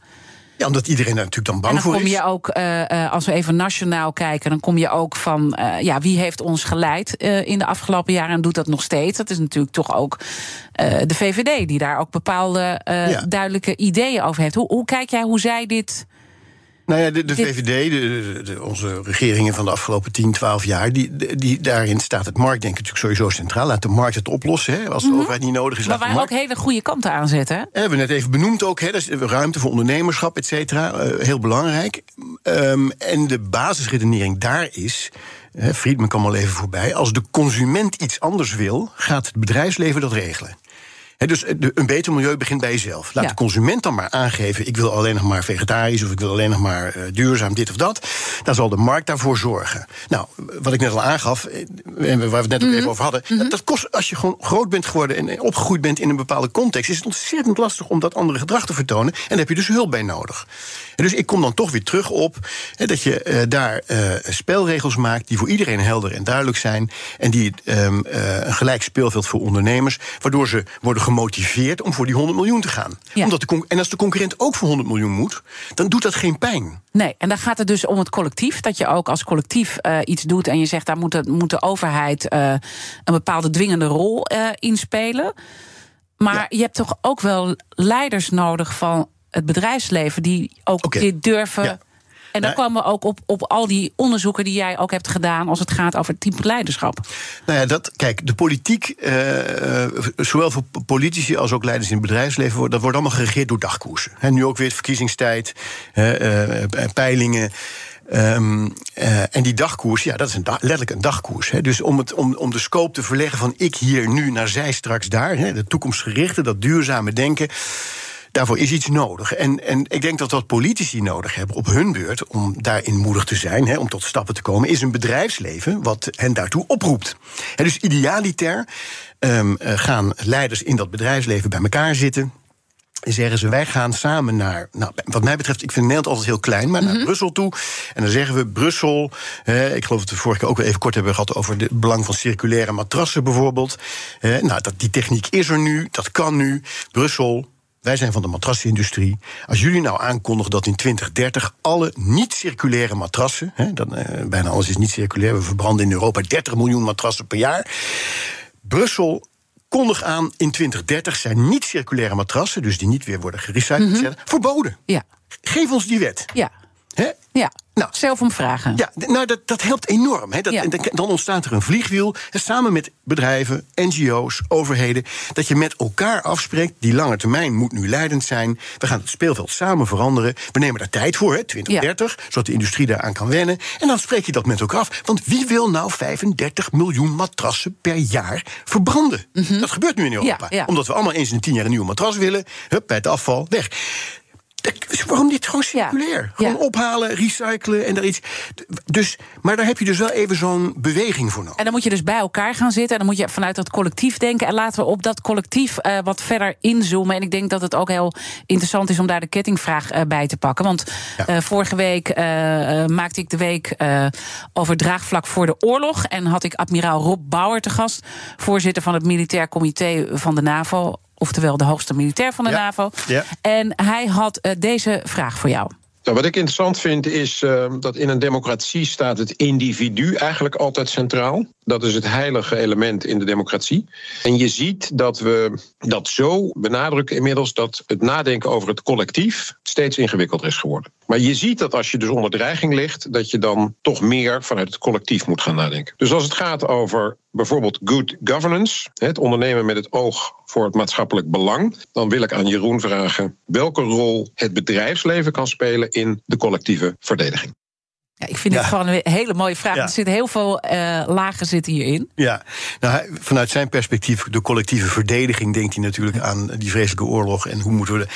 Ja, omdat iedereen daar natuurlijk dan bang en dan voor kom is. je ook, uh, uh, als we even nationaal kijken, dan kom je ook van, uh, ja, wie heeft ons geleid in de afgelopen jaren en doet dat nog steeds? Dat is natuurlijk toch ook de VVD, die daar ook bepaalde ja. duidelijke ideeën over heeft. Hoe, hoe kijk jij hoe zij dit. Nou ja, de, de VVD, de, de, onze regeringen van de afgelopen 10, 12 jaar, die, die, daarin staat het marktdenken natuurlijk sowieso centraal. Laat de markt het oplossen. Hè, als de mm -hmm. overheid niet nodig is. Maar waar ook hele goede kanten aan zetten. Hè? Hebben we net even benoemd ook. Hè, dat is ruimte voor ondernemerschap, et cetera. Uh, heel belangrijk. Um, en de basisredenering daar is. Friedman kwam al even voorbij. Als de consument iets anders wil, gaat het bedrijfsleven dat regelen. He, dus een beter milieu begint bij jezelf. Laat ja. de consument dan maar aangeven: ik wil alleen nog maar vegetarisch of ik wil alleen nog maar uh, duurzaam dit of dat. Dan zal de markt daarvoor zorgen. Nou, wat ik net al aangaf, en waar we het net ook Mhm. even over hadden, mm -hmm. dat kost als je gewoon groot bent geworden en opgegroeid bent in een bepaalde context, is het ontzettend lastig om dat andere gedrag te vertonen. En daar heb je dus hulp bij nodig. En dus ik kom dan toch weer terug op dat je uh, daar uh, spelregels maakt die voor iedereen helder en duidelijk zijn. En die um, een gelijk speelveld voor ondernemers, waardoor ze worden gemotiveerd om voor die 100 miljoen te gaan. Ja. Omdat de en als de concurrent ook voor 100 miljoen moet, dan doet dat geen pijn. Nee, en dan gaat het dus om het collectief. Dat je ook als collectief iets doet en je zegt daar moet de, moet de overheid een bepaalde dwingende rol in spelen. Maar ja. je hebt toch ook wel leiders nodig van het bedrijfsleven die ook okay. dit durven. Ja. En dan nou, komen we ook op, op al die onderzoeken die jij ook hebt gedaan als het gaat over het type leiderschap. Nou ja, dat, kijk, de politiek, uh, zowel voor politici als ook leiders in het bedrijfsleven, dat wordt allemaal geregeerd door dagkoersen. He, nu ook weer verkiezingstijd, uh, peilingen. Um, uh, en die dagkoers, ja, dat is een da letterlijk een dagkoers. Hè. Dus om, het, om, om de scope te verleggen van ik hier nu naar zij straks daar, hè, de toekomstgerichte, dat duurzame denken. Daarvoor is iets nodig. En, en ik denk dat wat politici nodig hebben op hun beurt, om daarin moedig te zijn, hè, om tot stappen te komen, is een bedrijfsleven wat hen daartoe oproept. Dus idealiter um, uh, gaan leiders in dat bedrijfsleven bij elkaar zitten. zeggen ze, wij gaan samen naar, nou, wat mij betreft, ik vind Nederland altijd heel klein, maar naar Brussel toe. En dan zeggen we, Brussel, eh, ik geloof dat we vorige keer ook wel even kort hebben gehad over het belang van circulaire matrassen bijvoorbeeld. Eh, nou, dat, die techniek is er nu, dat kan nu. Brussel, wij zijn van de matrasindustrie. Als jullie nou aankondigen dat in 2030 alle niet-circulaire matrassen, hè, dan, eh, bijna alles is niet circulair, we verbranden in Europa 30 miljoen matrassen per jaar. Brussel kondig aan in 2030 zijn niet-circulaire matrassen, dus die niet weer worden gerecycled, verboden. Ja, Geef ons die wet. ja, Hè? ja. Nou. Zelf om vragen. Ja, nou, dat, dat helpt enorm. Hè. Dat, Ja. dan, ontstaat er een vliegwiel, samen met bedrijven, NGO's, overheden, dat je met elkaar afspreekt, die lange termijn moet nu leidend zijn. We gaan het speelveld samen veranderen. We nemen daar tijd voor, hè, 2030, zodat de industrie daaraan kan wennen. En dan spreek je dat met elkaar af. Want wie wil nou 35 miljoen matrassen per jaar verbranden? Dat gebeurt nu in Europa. Mhm. Ja. Omdat we allemaal eens in de tien jaar een nieuwe matras willen. Hup, bij het afval, weg. Waarom niet gewoon Ja. circulair? Gewoon ophalen, recyclen en daar iets. Dus, maar daar heb je dus wel even zo'n beweging voor nodig. En dan moet je dus bij elkaar gaan zitten. En dan moet je vanuit dat collectief denken. En laten we op dat collectief eh, wat verder inzoomen. En ik denk dat het ook heel interessant is om daar de kettingvraag eh, bij te pakken. Want Ja. eh, vorige week maakte ik de week over draagvlak voor de oorlog. En had ik admiraal Rob Bauer te gast. Voorzitter van het Militair Comité van de NAVO. Oftewel de hoogste militair van de. NAVO. En hij had eh, deze vraag voor jou. Wat ik interessant vind is eh, dat in een democratie staat het individu eigenlijk altijd centraal. Dat is het heilige element in de democratie. En je ziet dat we dat zo benadrukken inmiddels dat het nadenken over het collectief steeds ingewikkelder is geworden. Maar je ziet dat als je dus onder dreiging ligt, dat je dan toch meer vanuit het collectief moet gaan nadenken. Dus als het gaat over bijvoorbeeld good governance, het ondernemen met het oog voor het maatschappelijk belang, dan wil ik aan Jeroen vragen welke rol het bedrijfsleven kan spelen in de collectieve verdediging. Ja, ik vind het Ja. gewoon een hele mooie vraag. Ja. Er zitten heel veel eh, lagen zitten hierin. Ja, nou, hij- vanuit zijn perspectief, de collectieve verdediging, denkt hij natuurlijk aan die vreselijke oorlog en hoe moeten we. de-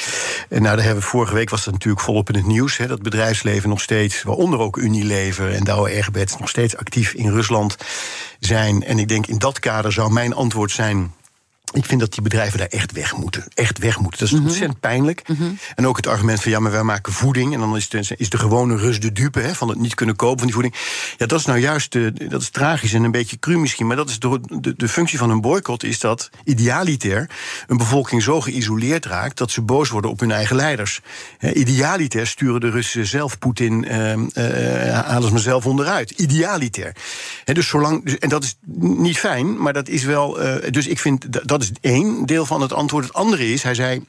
En nou, daar hebben we vorige week was dat natuurlijk volop in het nieuws. Hè, dat bedrijfsleven nog steeds, waaronder ook Unilever en Douwe Egberts, nog steeds actief in Rusland zijn. En ik denk in dat kader zou mijn antwoord zijn. Ik vind dat die bedrijven daar echt weg moeten. Echt weg moeten. Dat is ontzettend pijnlijk. En ook het argument van ja, maar wij maken voeding. En dan is de, is de gewone Rus de dupe hè, van het niet kunnen kopen van die voeding. Ja, dat is nou juist de, dat is tragisch en een beetje cru misschien. Maar dat is de, de, de functie van een boycott is dat idealiter een bevolking zo geïsoleerd raakt dat ze boos worden op hun eigen leiders. Hè, idealiter sturen de Russen zelf Poetin, eh, halen ze mezelf onderuit. Idealiter. Hè, dus zolang, dus- en dat is niet fijn, maar dat is wel. eh, dus ik vind dat- dat is één deel van het antwoord. Het andere is, hij zei.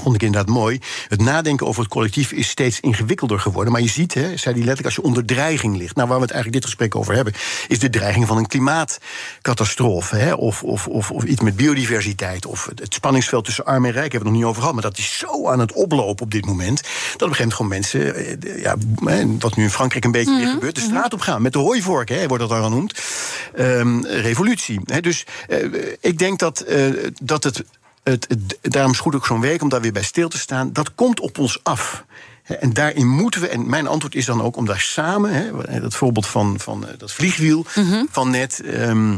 Vond ik inderdaad mooi. Het nadenken over het collectief is steeds ingewikkelder geworden. Maar je ziet, hè, zei hij letterlijk, als je onder dreiging ligt. Nou, waar we het eigenlijk dit gesprek over hebben, is de dreiging van een klimaatcatastrofe. Hè, of, of, of, of iets met biodiversiteit. Of het, spanningsveld tussen arm en rijk hebben we het nog niet over gehad. Maar dat is zo aan het oplopen op dit moment. Dat op een gegeven moment gewoon mensen, eh, ja, wat nu in Frankrijk een beetje weer gebeurt, de straat op gaan. Met de hooivork, hè, wordt dat dan genoemd. Ehm, revolutie. Hè, dus eh, ik denk dat, eh, dat het het, het- daarom is het goed ook zo'n week om daar weer bij stil te staan. Dat komt op ons af. En daarin moeten we, en mijn antwoord is dan ook om daar samen, hè, dat voorbeeld van, van eh, dat vliegwiel van net. ehm,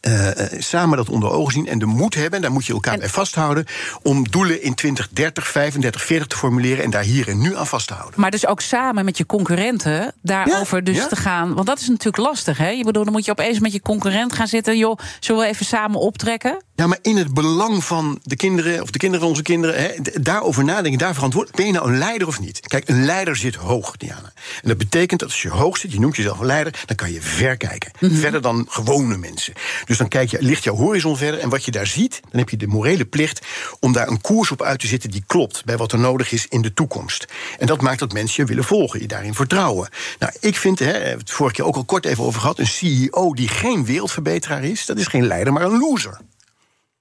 eh, eh, samen dat onder ogen zien en de moed hebben, en daar moet je elkaar bij vasthouden, om doelen in 2030, 35, 40 te formuleren en daar hier en nu aan vast te houden. Maar dus ook samen met je concurrenten daarover Ja, dus ja. te gaan. Want dat is natuurlijk lastig, hè? Je bedoel, dan moet je opeens met je concurrent gaan zitten. Joh, zullen we even samen optrekken? Ja, maar in het belang van de kinderen, of de kinderen van onze kinderen, hè, daarover nadenken, daar verantwoordelijk. Ben je nou een leider of niet? Kijk, een leider zit hoog, Diana. En dat betekent dat als je hoog zit, je noemt jezelf een leider, dan kan je ver kijken. Verder dan gewone mensen. Dus dan kijk je, ligt jouw horizon verder. En wat je daar ziet, dan heb je de morele plicht om daar een koers op uit te zetten die klopt bij wat er nodig is in de toekomst. En dat maakt dat mensen je willen volgen, je daarin vertrouwen. Nou, ik vind, hè, het vorige keer ook al kort even over gehad, een CEO die geen wereldverbeteraar is, dat is geen leider, maar een loser.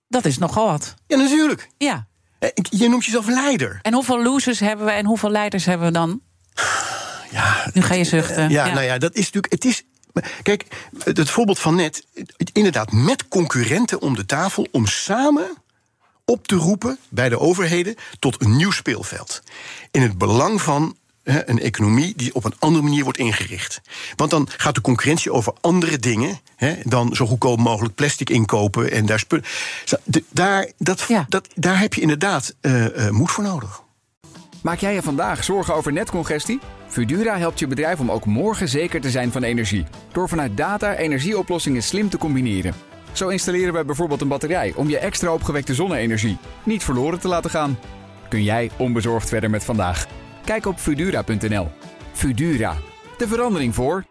Dat is nogal wat. Ja, natuurlijk. Ja. Je noemt jezelf leider. En hoeveel losers hebben we en hoeveel leiders hebben we dan? Ja, Nu ga je zuchten. ja, nou ja, dat is natuurlijk. Het is. Kijk, het voorbeeld van net. Inderdaad, met concurrenten om de tafel. om samen op te roepen bij de overheden. tot een nieuw speelveld. In het belang van hè, een economie die op een andere manier wordt ingericht. Want dan gaat de concurrentie over andere dingen hè, dan zo goedkoop mogelijk plastic inkopen en daar spullen. Daar, dat, Ja. dat, daar heb je inderdaad eh, eh, moed voor nodig. Maak jij je vandaag zorgen over netcongestie? Fudura helpt je bedrijf om ook morgen zeker te zijn van energie. Door vanuit data energieoplossingen slim te combineren. Zo installeren we bijvoorbeeld een batterij om je extra opgewekte zonne-energie niet verloren te laten gaan. Kun jij onbezorgd verder met vandaag? Kijk op Fudura.nl. Fudura, de verandering voor.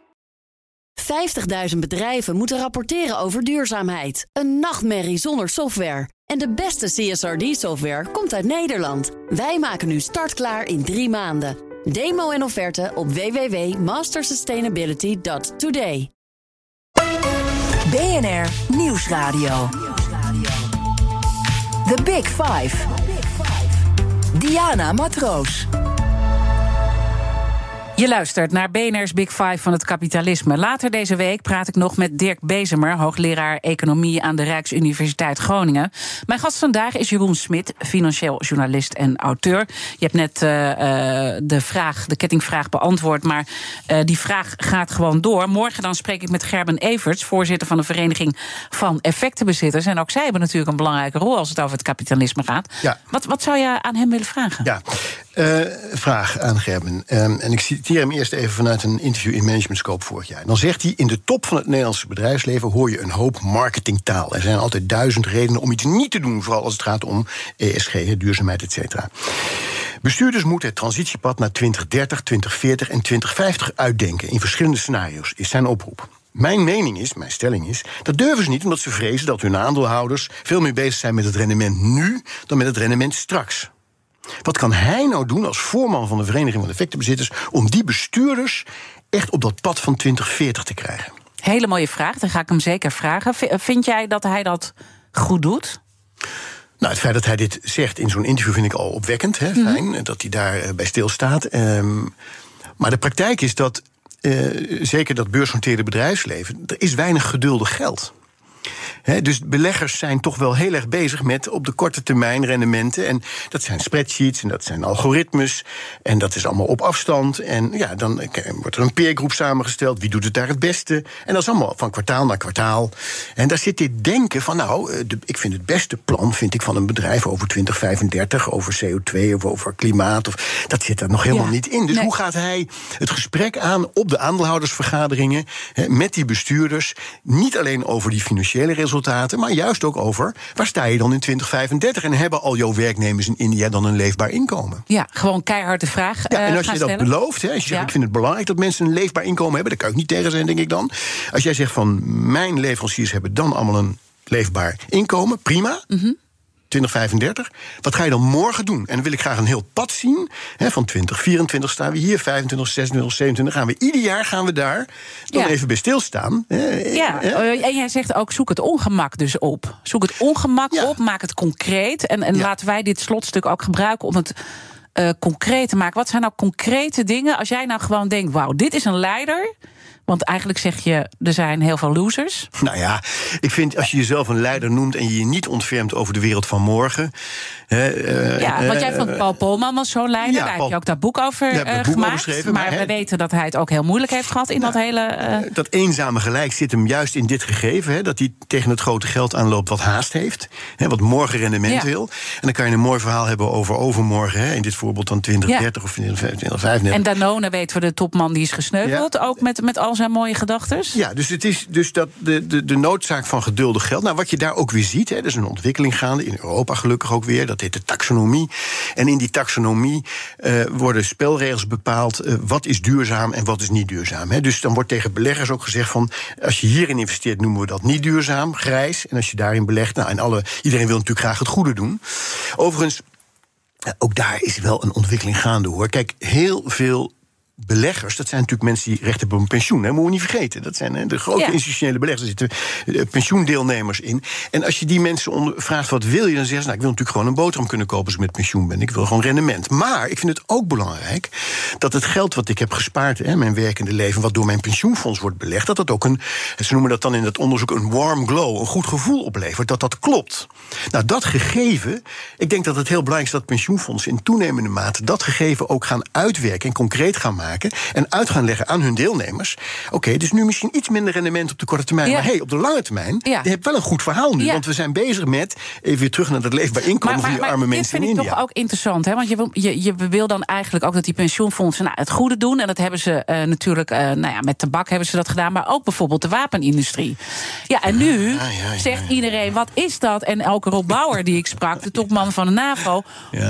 50.000 bedrijven moeten rapporteren over duurzaamheid. Een nachtmerrie zonder software. En de beste CSRD-software komt uit Nederland. Wij maken nu startklaar in drie maanden. Demo en offerte op www.mastersustainability.today. BNR Nieuwsradio. The Big Five. Diana Matroos. Je luistert naar BNR's Big Five van het kapitalisme. Later deze week praat ik nog met Dirk Bezemer, hoogleraar economie aan de Rijksuniversiteit Groningen. Mijn gast vandaag is Jeroen Smit, financieel journalist en auteur. Je hebt net eh, eh, de vraag, de kettingvraag beantwoord, maar eh, die vraag gaat gewoon door. Morgen dan spreek ik met Gerben Everts, voorzitter van de Vereniging van Effectenbezitters. En ook zij hebben natuurlijk een belangrijke rol als het over het kapitalisme gaat. Ja. Wat, wat zou je aan hem willen vragen? Ja, Eh, vraag aan Gerben. Ehm, en ik citeer hem eerst even vanuit een interview in Management Scope vorig jaar. Dan zegt hij: In de top van het Nederlandse bedrijfsleven hoor je een hoop marketingtaal. Er zijn altijd duizend redenen om iets niet te doen, vooral als het gaat om ESG, duurzaamheid, et cetera. Bestuurders moeten het transitiepad naar 2030, 2040 en 2050 uitdenken in verschillende scenario's, is zijn oproep. Mijn mening is, mijn stelling is, dat durven ze niet omdat ze vrezen dat hun aandeelhouders veel meer bezig zijn met het rendement nu dan met het rendement straks. Wat kan hij nou doen als voorman van de Vereniging van Effectenbezitters om die bestuurders echt op dat pad van 2040 te krijgen? Hele mooie vraag, dan ga ik hem zeker vragen. Vind jij dat hij dat goed doet? Nou, het feit dat hij dit zegt in zo'n interview vind ik al opwekkend. Hè, fijn eh, dat hij daarbij bij stilstaat. Ehm, maar de praktijk is dat, eh, zeker dat beursgenoteerde bedrijfsleven... er is weinig geduldig geld. Dus beleggers zijn toch wel heel erg bezig met op de korte termijn rendementen. En dat zijn spreadsheets en dat zijn algoritmes. En dat is allemaal op afstand. En ja, dan eh, wordt er een peergroep samengesteld. Wie doet het daar het beste? En dat is allemaal van kwartaal naar kwartaal. En daar zit dit denken van, nou, eh, de, ik vind het beste plan vind ik van een bedrijf over 2035, over CO2 of over klimaat. Of, dat zit er nog helemaal Ja. niet in. Dus Nee. hoe gaat hij het gesprek aan op de aandeelhoudersvergaderingen met die bestuurders? Niet alleen over die financiële resultaten, maar juist ook over waar sta je dan in 2035 en hebben al jouw werknemers in India dan een leefbaar inkomen? Ja, gewoon keihard de vraag Ja, eh, en als je dat belooft, hè, als je zegt Ja. ik vind het belangrijk dat mensen een leefbaar inkomen hebben, daar kan ik niet tegen zijn, denk ik dan. Als jij zegt van mijn leveranciers hebben dan allemaal een leefbaar inkomen, prima. Mhm. 2035. Wat ga je dan morgen doen? En dan wil ik graag een heel pad zien. Hè, van 2024 staan we hier, 25, 26, 27. Gaan we ieder jaar gaan we daar dan Ja. even bij stilstaan. Hè, Ja, hè? eh, en jij zegt ook zoek het ongemak dus op. Zoek het ongemak Ja. op, maak het concreet. En, en Ja. laten wij dit slotstuk ook gebruiken om het eh, concreet te maken. Wat zijn nou concrete dingen als jij nou gewoon denkt... wauw, dit is een leider... Want eigenlijk zeg je, er zijn heel veel losers. Nou ja, ik vind als je jezelf een leider noemt en je je niet ontfermt over de wereld van morgen. Hè, eh, Ja, want jij eh, vond Paul Polman was zo'n leider. ja, Daar heb Paul- je ook dat boek over heb een boek gemaakt. geschreven, maar we weten dat hij het ook heel moeilijk heeft gehad in dat hele... dat eenzame gelijk zit hem juist in dit gegeven. Hè, dat hij tegen het grote geld aanloopt wat haast heeft. Hè, wat morgen rendement Ja. wil. En dan kan je een mooi verhaal hebben over overmorgen. Hè, in dit voorbeeld dan 2030 of 2035. en Danone weten we de topman die is gesneuveld. Ook met, met al mooie gedachtes. Ja, dus het is dus dat de, de, de noodzaak van geduldig geld. Nou, wat je daar ook weer ziet, hè, er is een ontwikkeling gaande in Europa gelukkig ook weer. Dat heet de taxonomie. En in die taxonomie eh, worden spelregels bepaald. eh, wat is duurzaam en wat is niet duurzaam. Hè. Dus dan wordt tegen beleggers ook gezegd van als je hierin investeert, noemen we dat niet duurzaam, grijs. En als je daarin belegt, nou, en alle, iedereen wil natuurlijk graag het goede doen. Overigens. Ja, Ook daar is wel een ontwikkeling gaande hoor. Kijk, heel veel beleggers, dat zijn natuurlijk mensen die recht hebben op een pensioen. Hè, moeten we niet vergeten. Dat zijn hè, de grote Ja. institutionele beleggers. Er zitten eh, pensioendeelnemers in. En als je die mensen vraagt wat wil je, dan zeggen ze: nou, ik wil natuurlijk gewoon een boterham kunnen kopen als ik met pensioen ben. Ik wil gewoon rendement. Maar ik vind het ook belangrijk dat het geld wat ik heb gespaard, hè, mijn werkende leven, wat door mijn pensioenfonds wordt belegd, dat dat ook een, ze noemen dat dan in dat onderzoek een warm glow, een goed gevoel oplevert. Dat dat klopt. Nou, dat gegeven, ik denk dat het heel belangrijk is dat pensioenfondsen in toenemende mate dat gegeven ook gaan uitwerken en concreet gaan maken. En uit gaan leggen aan hun deelnemers. Oké, dus nu misschien iets minder rendement op de korte termijn. Ja. Maar hey, op de lange termijn, Ja. je hebt wel een goed verhaal nu. Ja. Want we zijn bezig met, even weer terug naar dat leefbaar inkomen van die arme dit mensen vind in ik India. toch ook interessant. Hè? Want je, wil- je, je wil dan eigenlijk ook dat die pensioenfondsen nou, het goede doen. En dat hebben ze eh, natuurlijk, eh, nou ja, met tabak hebben ze dat gedaan. Maar ook bijvoorbeeld de wapenindustrie. Ja, en nu ja, zegt iedereen, wat is dat? En elke Rob Bauer die ik sprak, de topman van de NAVO.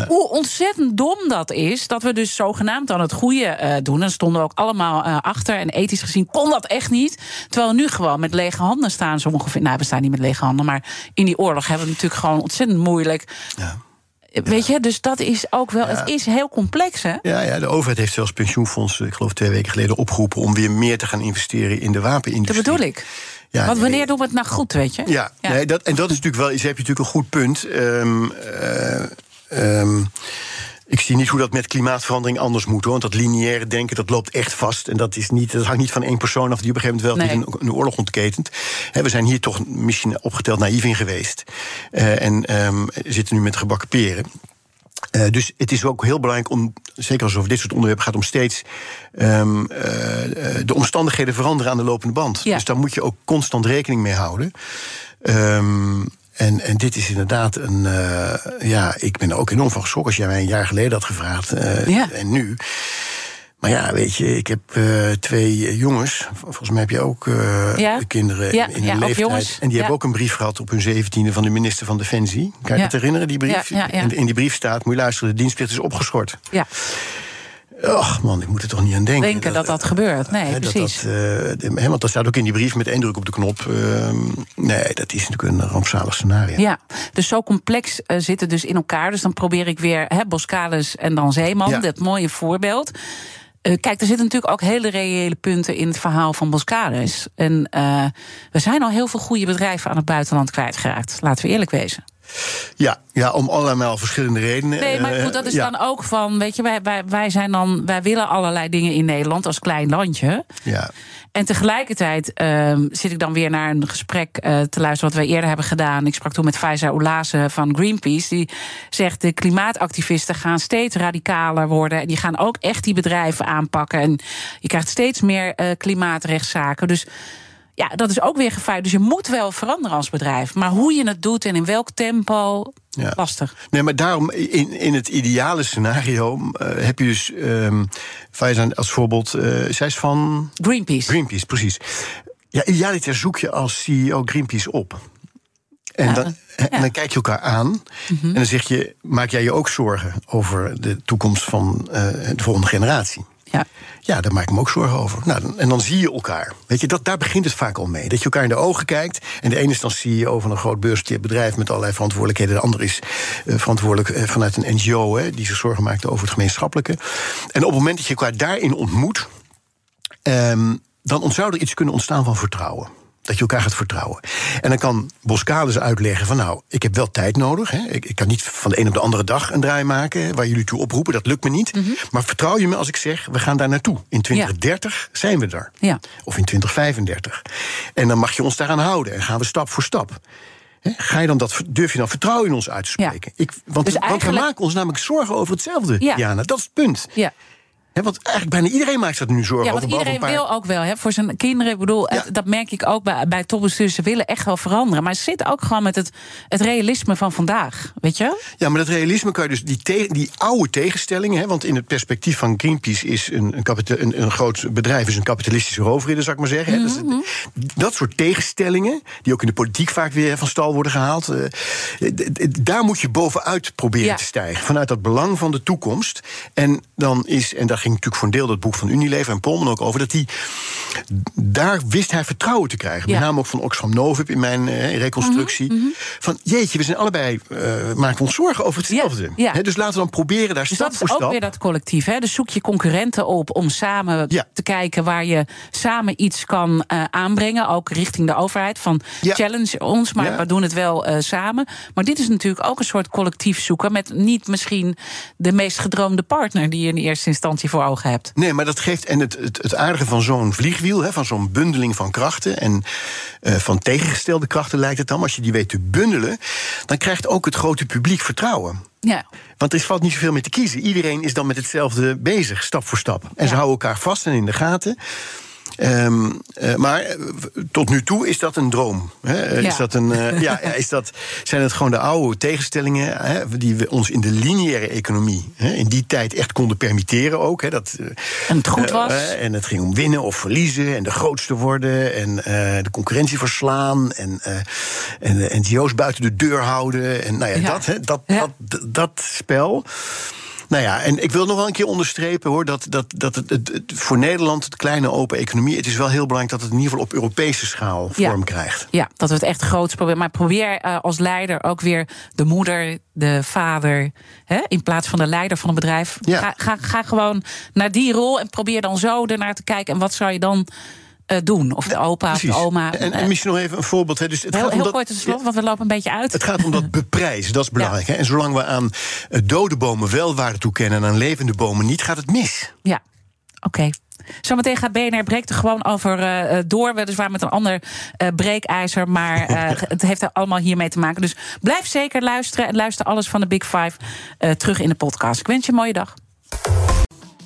Hoe ontzettend dom dat is. Dat we dus zogenaamd dan het goede eh, doen. En stonden ook allemaal eh, achter. En ethisch gezien kon dat echt niet. Terwijl we nu gewoon met lege handen staan. Zo ongeveer, nou, we staan niet met lege handen. Maar in die oorlog hebben we natuurlijk gewoon ontzettend moeilijk. Ja. Weet je, dus dat is ook wel. Het is heel complex, hè? Ja, ja, de overheid heeft zelfs pensioenfondsen, ik geloof twee weken geleden, opgeroepen om weer meer te gaan investeren in de Dat wapenindustrie. bedoel ik. Ja, Want wanneer nee. doen we het nou goed, weet je? Ja, Nee, dat, en dat is natuurlijk wel, je hebt natuurlijk een goed punt. Eh, ehm, ik zie niet hoe dat met klimaatverandering anders moet. Hoor, want dat lineaire denken, dat loopt echt vast. En dat, is niet, dat hangt niet van één persoon af die op een gegeven moment wel Nee. een, een oorlog ontketent. We zijn hier toch misschien opgeteld naïef in geweest. Eh, en ehm, zitten nu met gebakken peren. Eh, dus het is ook heel belangrijk om, zeker als het over dit soort onderwerpen gaat, om steeds ehm, eh, de omstandigheden veranderen aan de lopende band. Ja. Dus daar moet je ook constant rekening mee houden. Ehm, en, en dit is inderdaad een. eh, ja, ik ben er ook enorm van geschrokken als jij mij een jaar geleden had gevraagd. eh, Ja. En nu. Maar ja, weet je, ik heb eh, twee jongens. Volgens mij heb je ook Ja. kinderen Ja, in hun ja, leeftijd. En die hebben ook een brief gehad op hun zeventiende van de minister van Defensie. Kan je het herinneren, die brief? Ja, ja, ja. En in die brief staat, moet je luisteren, de dienstplicht is opgeschort. Ja, Och man, ik moet er toch niet aan denken. denken dat dat gebeurt. Nee, hè, dat precies. dat, eh, want dat staat ook in die brief met één druk op de knop. ehm, nee, dat is natuurlijk een rampzalig scenario. Ja, dus zo complex eh, zitten dus in elkaar. Dus dan probeer ik weer hè, Boscalis en dan Zeeman, Ja. dat mooie voorbeeld. Eh, kijk, er zitten natuurlijk ook hele reële punten in het verhaal van Boscalis. En we zijn al heel veel goede bedrijven aan het buitenland kwijtgeraakt. Laten we eerlijk wezen. Ja, ja, om allemaal verschillende redenen. Nee, maar eh, goed, dat is ja, dan ook van, weet je, wij, wij, wij zijn dan, wij willen allerlei dingen in Nederland als klein landje. Ja, En tegelijkertijd ehm, zit ik dan weer naar een gesprek eh, te luisteren wat we eerder hebben gedaan. Ik sprak toen met Faiza Oulase van Greenpeace. Die zegt de klimaatactivisten gaan steeds radicaler worden. En die gaan ook echt die bedrijven aanpakken. En je krijgt steeds meer eh, klimaatrechtszaken. Dus ja, dat is ook weer gevaar. Dus je moet wel veranderen als bedrijf. Maar hoe je het doet en in welk tempo, Ja. lastig. Nee, maar daarom, in, in het ideale scenario eh, heb je dus. ehm als voorbeeld, eh, zij is van Greenpeace. Greenpeace, precies. Ja, idealiter zoek je als CEO Greenpeace op. En, dan, en dan kijk je elkaar aan en dan zeg je: maak jij je ook zorgen over de toekomst van eh, de volgende generatie? Ja. Ja, daar maak ik me ook zorgen over. Nou, en dan zie je elkaar. Weet je, dat, daar begint het vaak al mee. Dat je elkaar in de ogen kijkt. En de ene is dan CEO van een groot beursgenoteerd bedrijf met allerlei verantwoordelijkheden. De ander is eh, verantwoordelijk eh, vanuit een NGO hè, die zich zorgen maakt over het gemeenschappelijke. En op het moment dat je elkaar daarin ontmoet, ehm, dan zou er iets kunnen ontstaan van vertrouwen. Dat je elkaar gaat vertrouwen. En dan kan Boskalis uitleggen van nou, ik heb wel tijd nodig. Hè. Ik, ik kan niet van de een op de andere dag een draai maken waar jullie toe oproepen. Dat lukt me niet. Mhm. Maar vertrouw je me als ik zeg, we gaan daar naartoe. In 2030 zijn we er. Ja. Of in 2035. En dan mag je ons daaraan houden. En gaan we stap voor stap. Ga je dan dat, durf je dan vertrouwen in ons uit te spreken? Ik, want, Dus want we maken ons namelijk zorgen over hetzelfde, Ja. Jana. Dat is het punt. Ja. Hè, want eigenlijk bijna iedereen maakt er nu zorgen Ja, want iedereen paar- wil ook wel hè, voor zijn kinderen. Ik bedoel, Ja. het- dat merk ik ook bij, bij topbestuurders. Ze willen echt wel veranderen. Maar ze zitten ook gewoon met het, het realisme van vandaag. Weet je? Ja, maar dat realisme kan je dus die, te- die oude tegenstellingen. Hè, want in het perspectief van Greenpeace is een, een, een, een groot bedrijf is een kapitalistische roofridder, zou ik maar zeggen. hè. Dat, Mhm. dat soort tegenstellingen, die ook in de politiek vaak weer van stal worden gehaald. eh, daar moet je bovenuit proberen Ja. te stijgen. Vanuit dat belang van de toekomst. En dan is, en daar ging natuurlijk voor een deel dat boek van Unilever en Polman ook over, dat die daar wist hij vertrouwen te krijgen. Ja. Met name ook van Oxfam Novib in mijn eh, reconstructie. Mhm, Van jeetje, we zijn allebei, eh, maken ons zorgen over hetzelfde. Ja, dus laten we dan proberen daar Dus stap dat voor is ook stap... weer dat collectief. Hè? Dus zoek je concurrenten op om samen te kijken waar je samen iets kan eh, aanbrengen. Ook richting de overheid. Van challenge ons, maar we doen het wel samen. Maar dit is natuurlijk ook een soort collectief zoeken. Met niet misschien de meest gedroomde partner die je in eerste instantie voor ogen hebt. Nee, maar dat geeft. En het, het, het aardige van zo'n vliegwiel, hè, van zo'n bundeling van krachten. en eh, van tegengestelde krachten lijkt het dan. Als je die weet te bundelen. dan krijgt ook het grote publiek vertrouwen. Ja. Want er valt niet zoveel meer te kiezen. Iedereen is dan met hetzelfde bezig, stap voor stap. En ze houden elkaar vast en in de gaten. Ehm, eh, maar eh, tot nu toe is dat een droom. Hè? Eh, Ja. Is dat een, [LAUGHS] ja, is dat, zijn het gewoon de oude tegenstellingen hè, die we ons in de lineaire economie hè, in die tijd echt konden permitteren ook. Hè, dat, En het goed was. en het ging om winnen of verliezen en de grootste worden en de concurrentie verslaan en, en de NGO's buiten de deur houden. En nou ja, Ja. dat, hè, dat, Ja. dat, dat, dat spel. Nou ja, en ik wil nog wel een keer onderstrepen hoor, dat, dat, dat het, het, het- voor Nederland, het kleine open economie, het is wel heel belangrijk dat het in ieder geval op Europese schaal Ja. vorm krijgt. Ja, dat we het echt groots proberen. Maar probeer eh, als leider ook weer de moeder, de vader, hè, in plaats van de leider van een bedrijf. Ja. Ga, ga, ga gewoon naar die rol en probeer dan zo ernaar te kijken. En wat zou je dan eh, doen? Of de opa of de oma. En, en Eh, misschien nog even een voorbeeld. Hè. Dus het heel gaat om heel dat, kort want we lopen een beetje uit. Het gaat om dat [LAUGHS] beprijzen, dat is belangrijk. Hè? En zolang we aan eh, dode bomen wel waarde toekennen en aan levende bomen niet, gaat het mis. Ja, oké. Zometeen gaat BNR breekt er gewoon over eh, door. Weliswaar met een ander eh, breekijzer. Maar [LAUGHS] het heeft er allemaal hiermee te maken. Dus blijf zeker luisteren. En luister alles van de Big Five terug in de podcast. Ik wens je een mooie dag.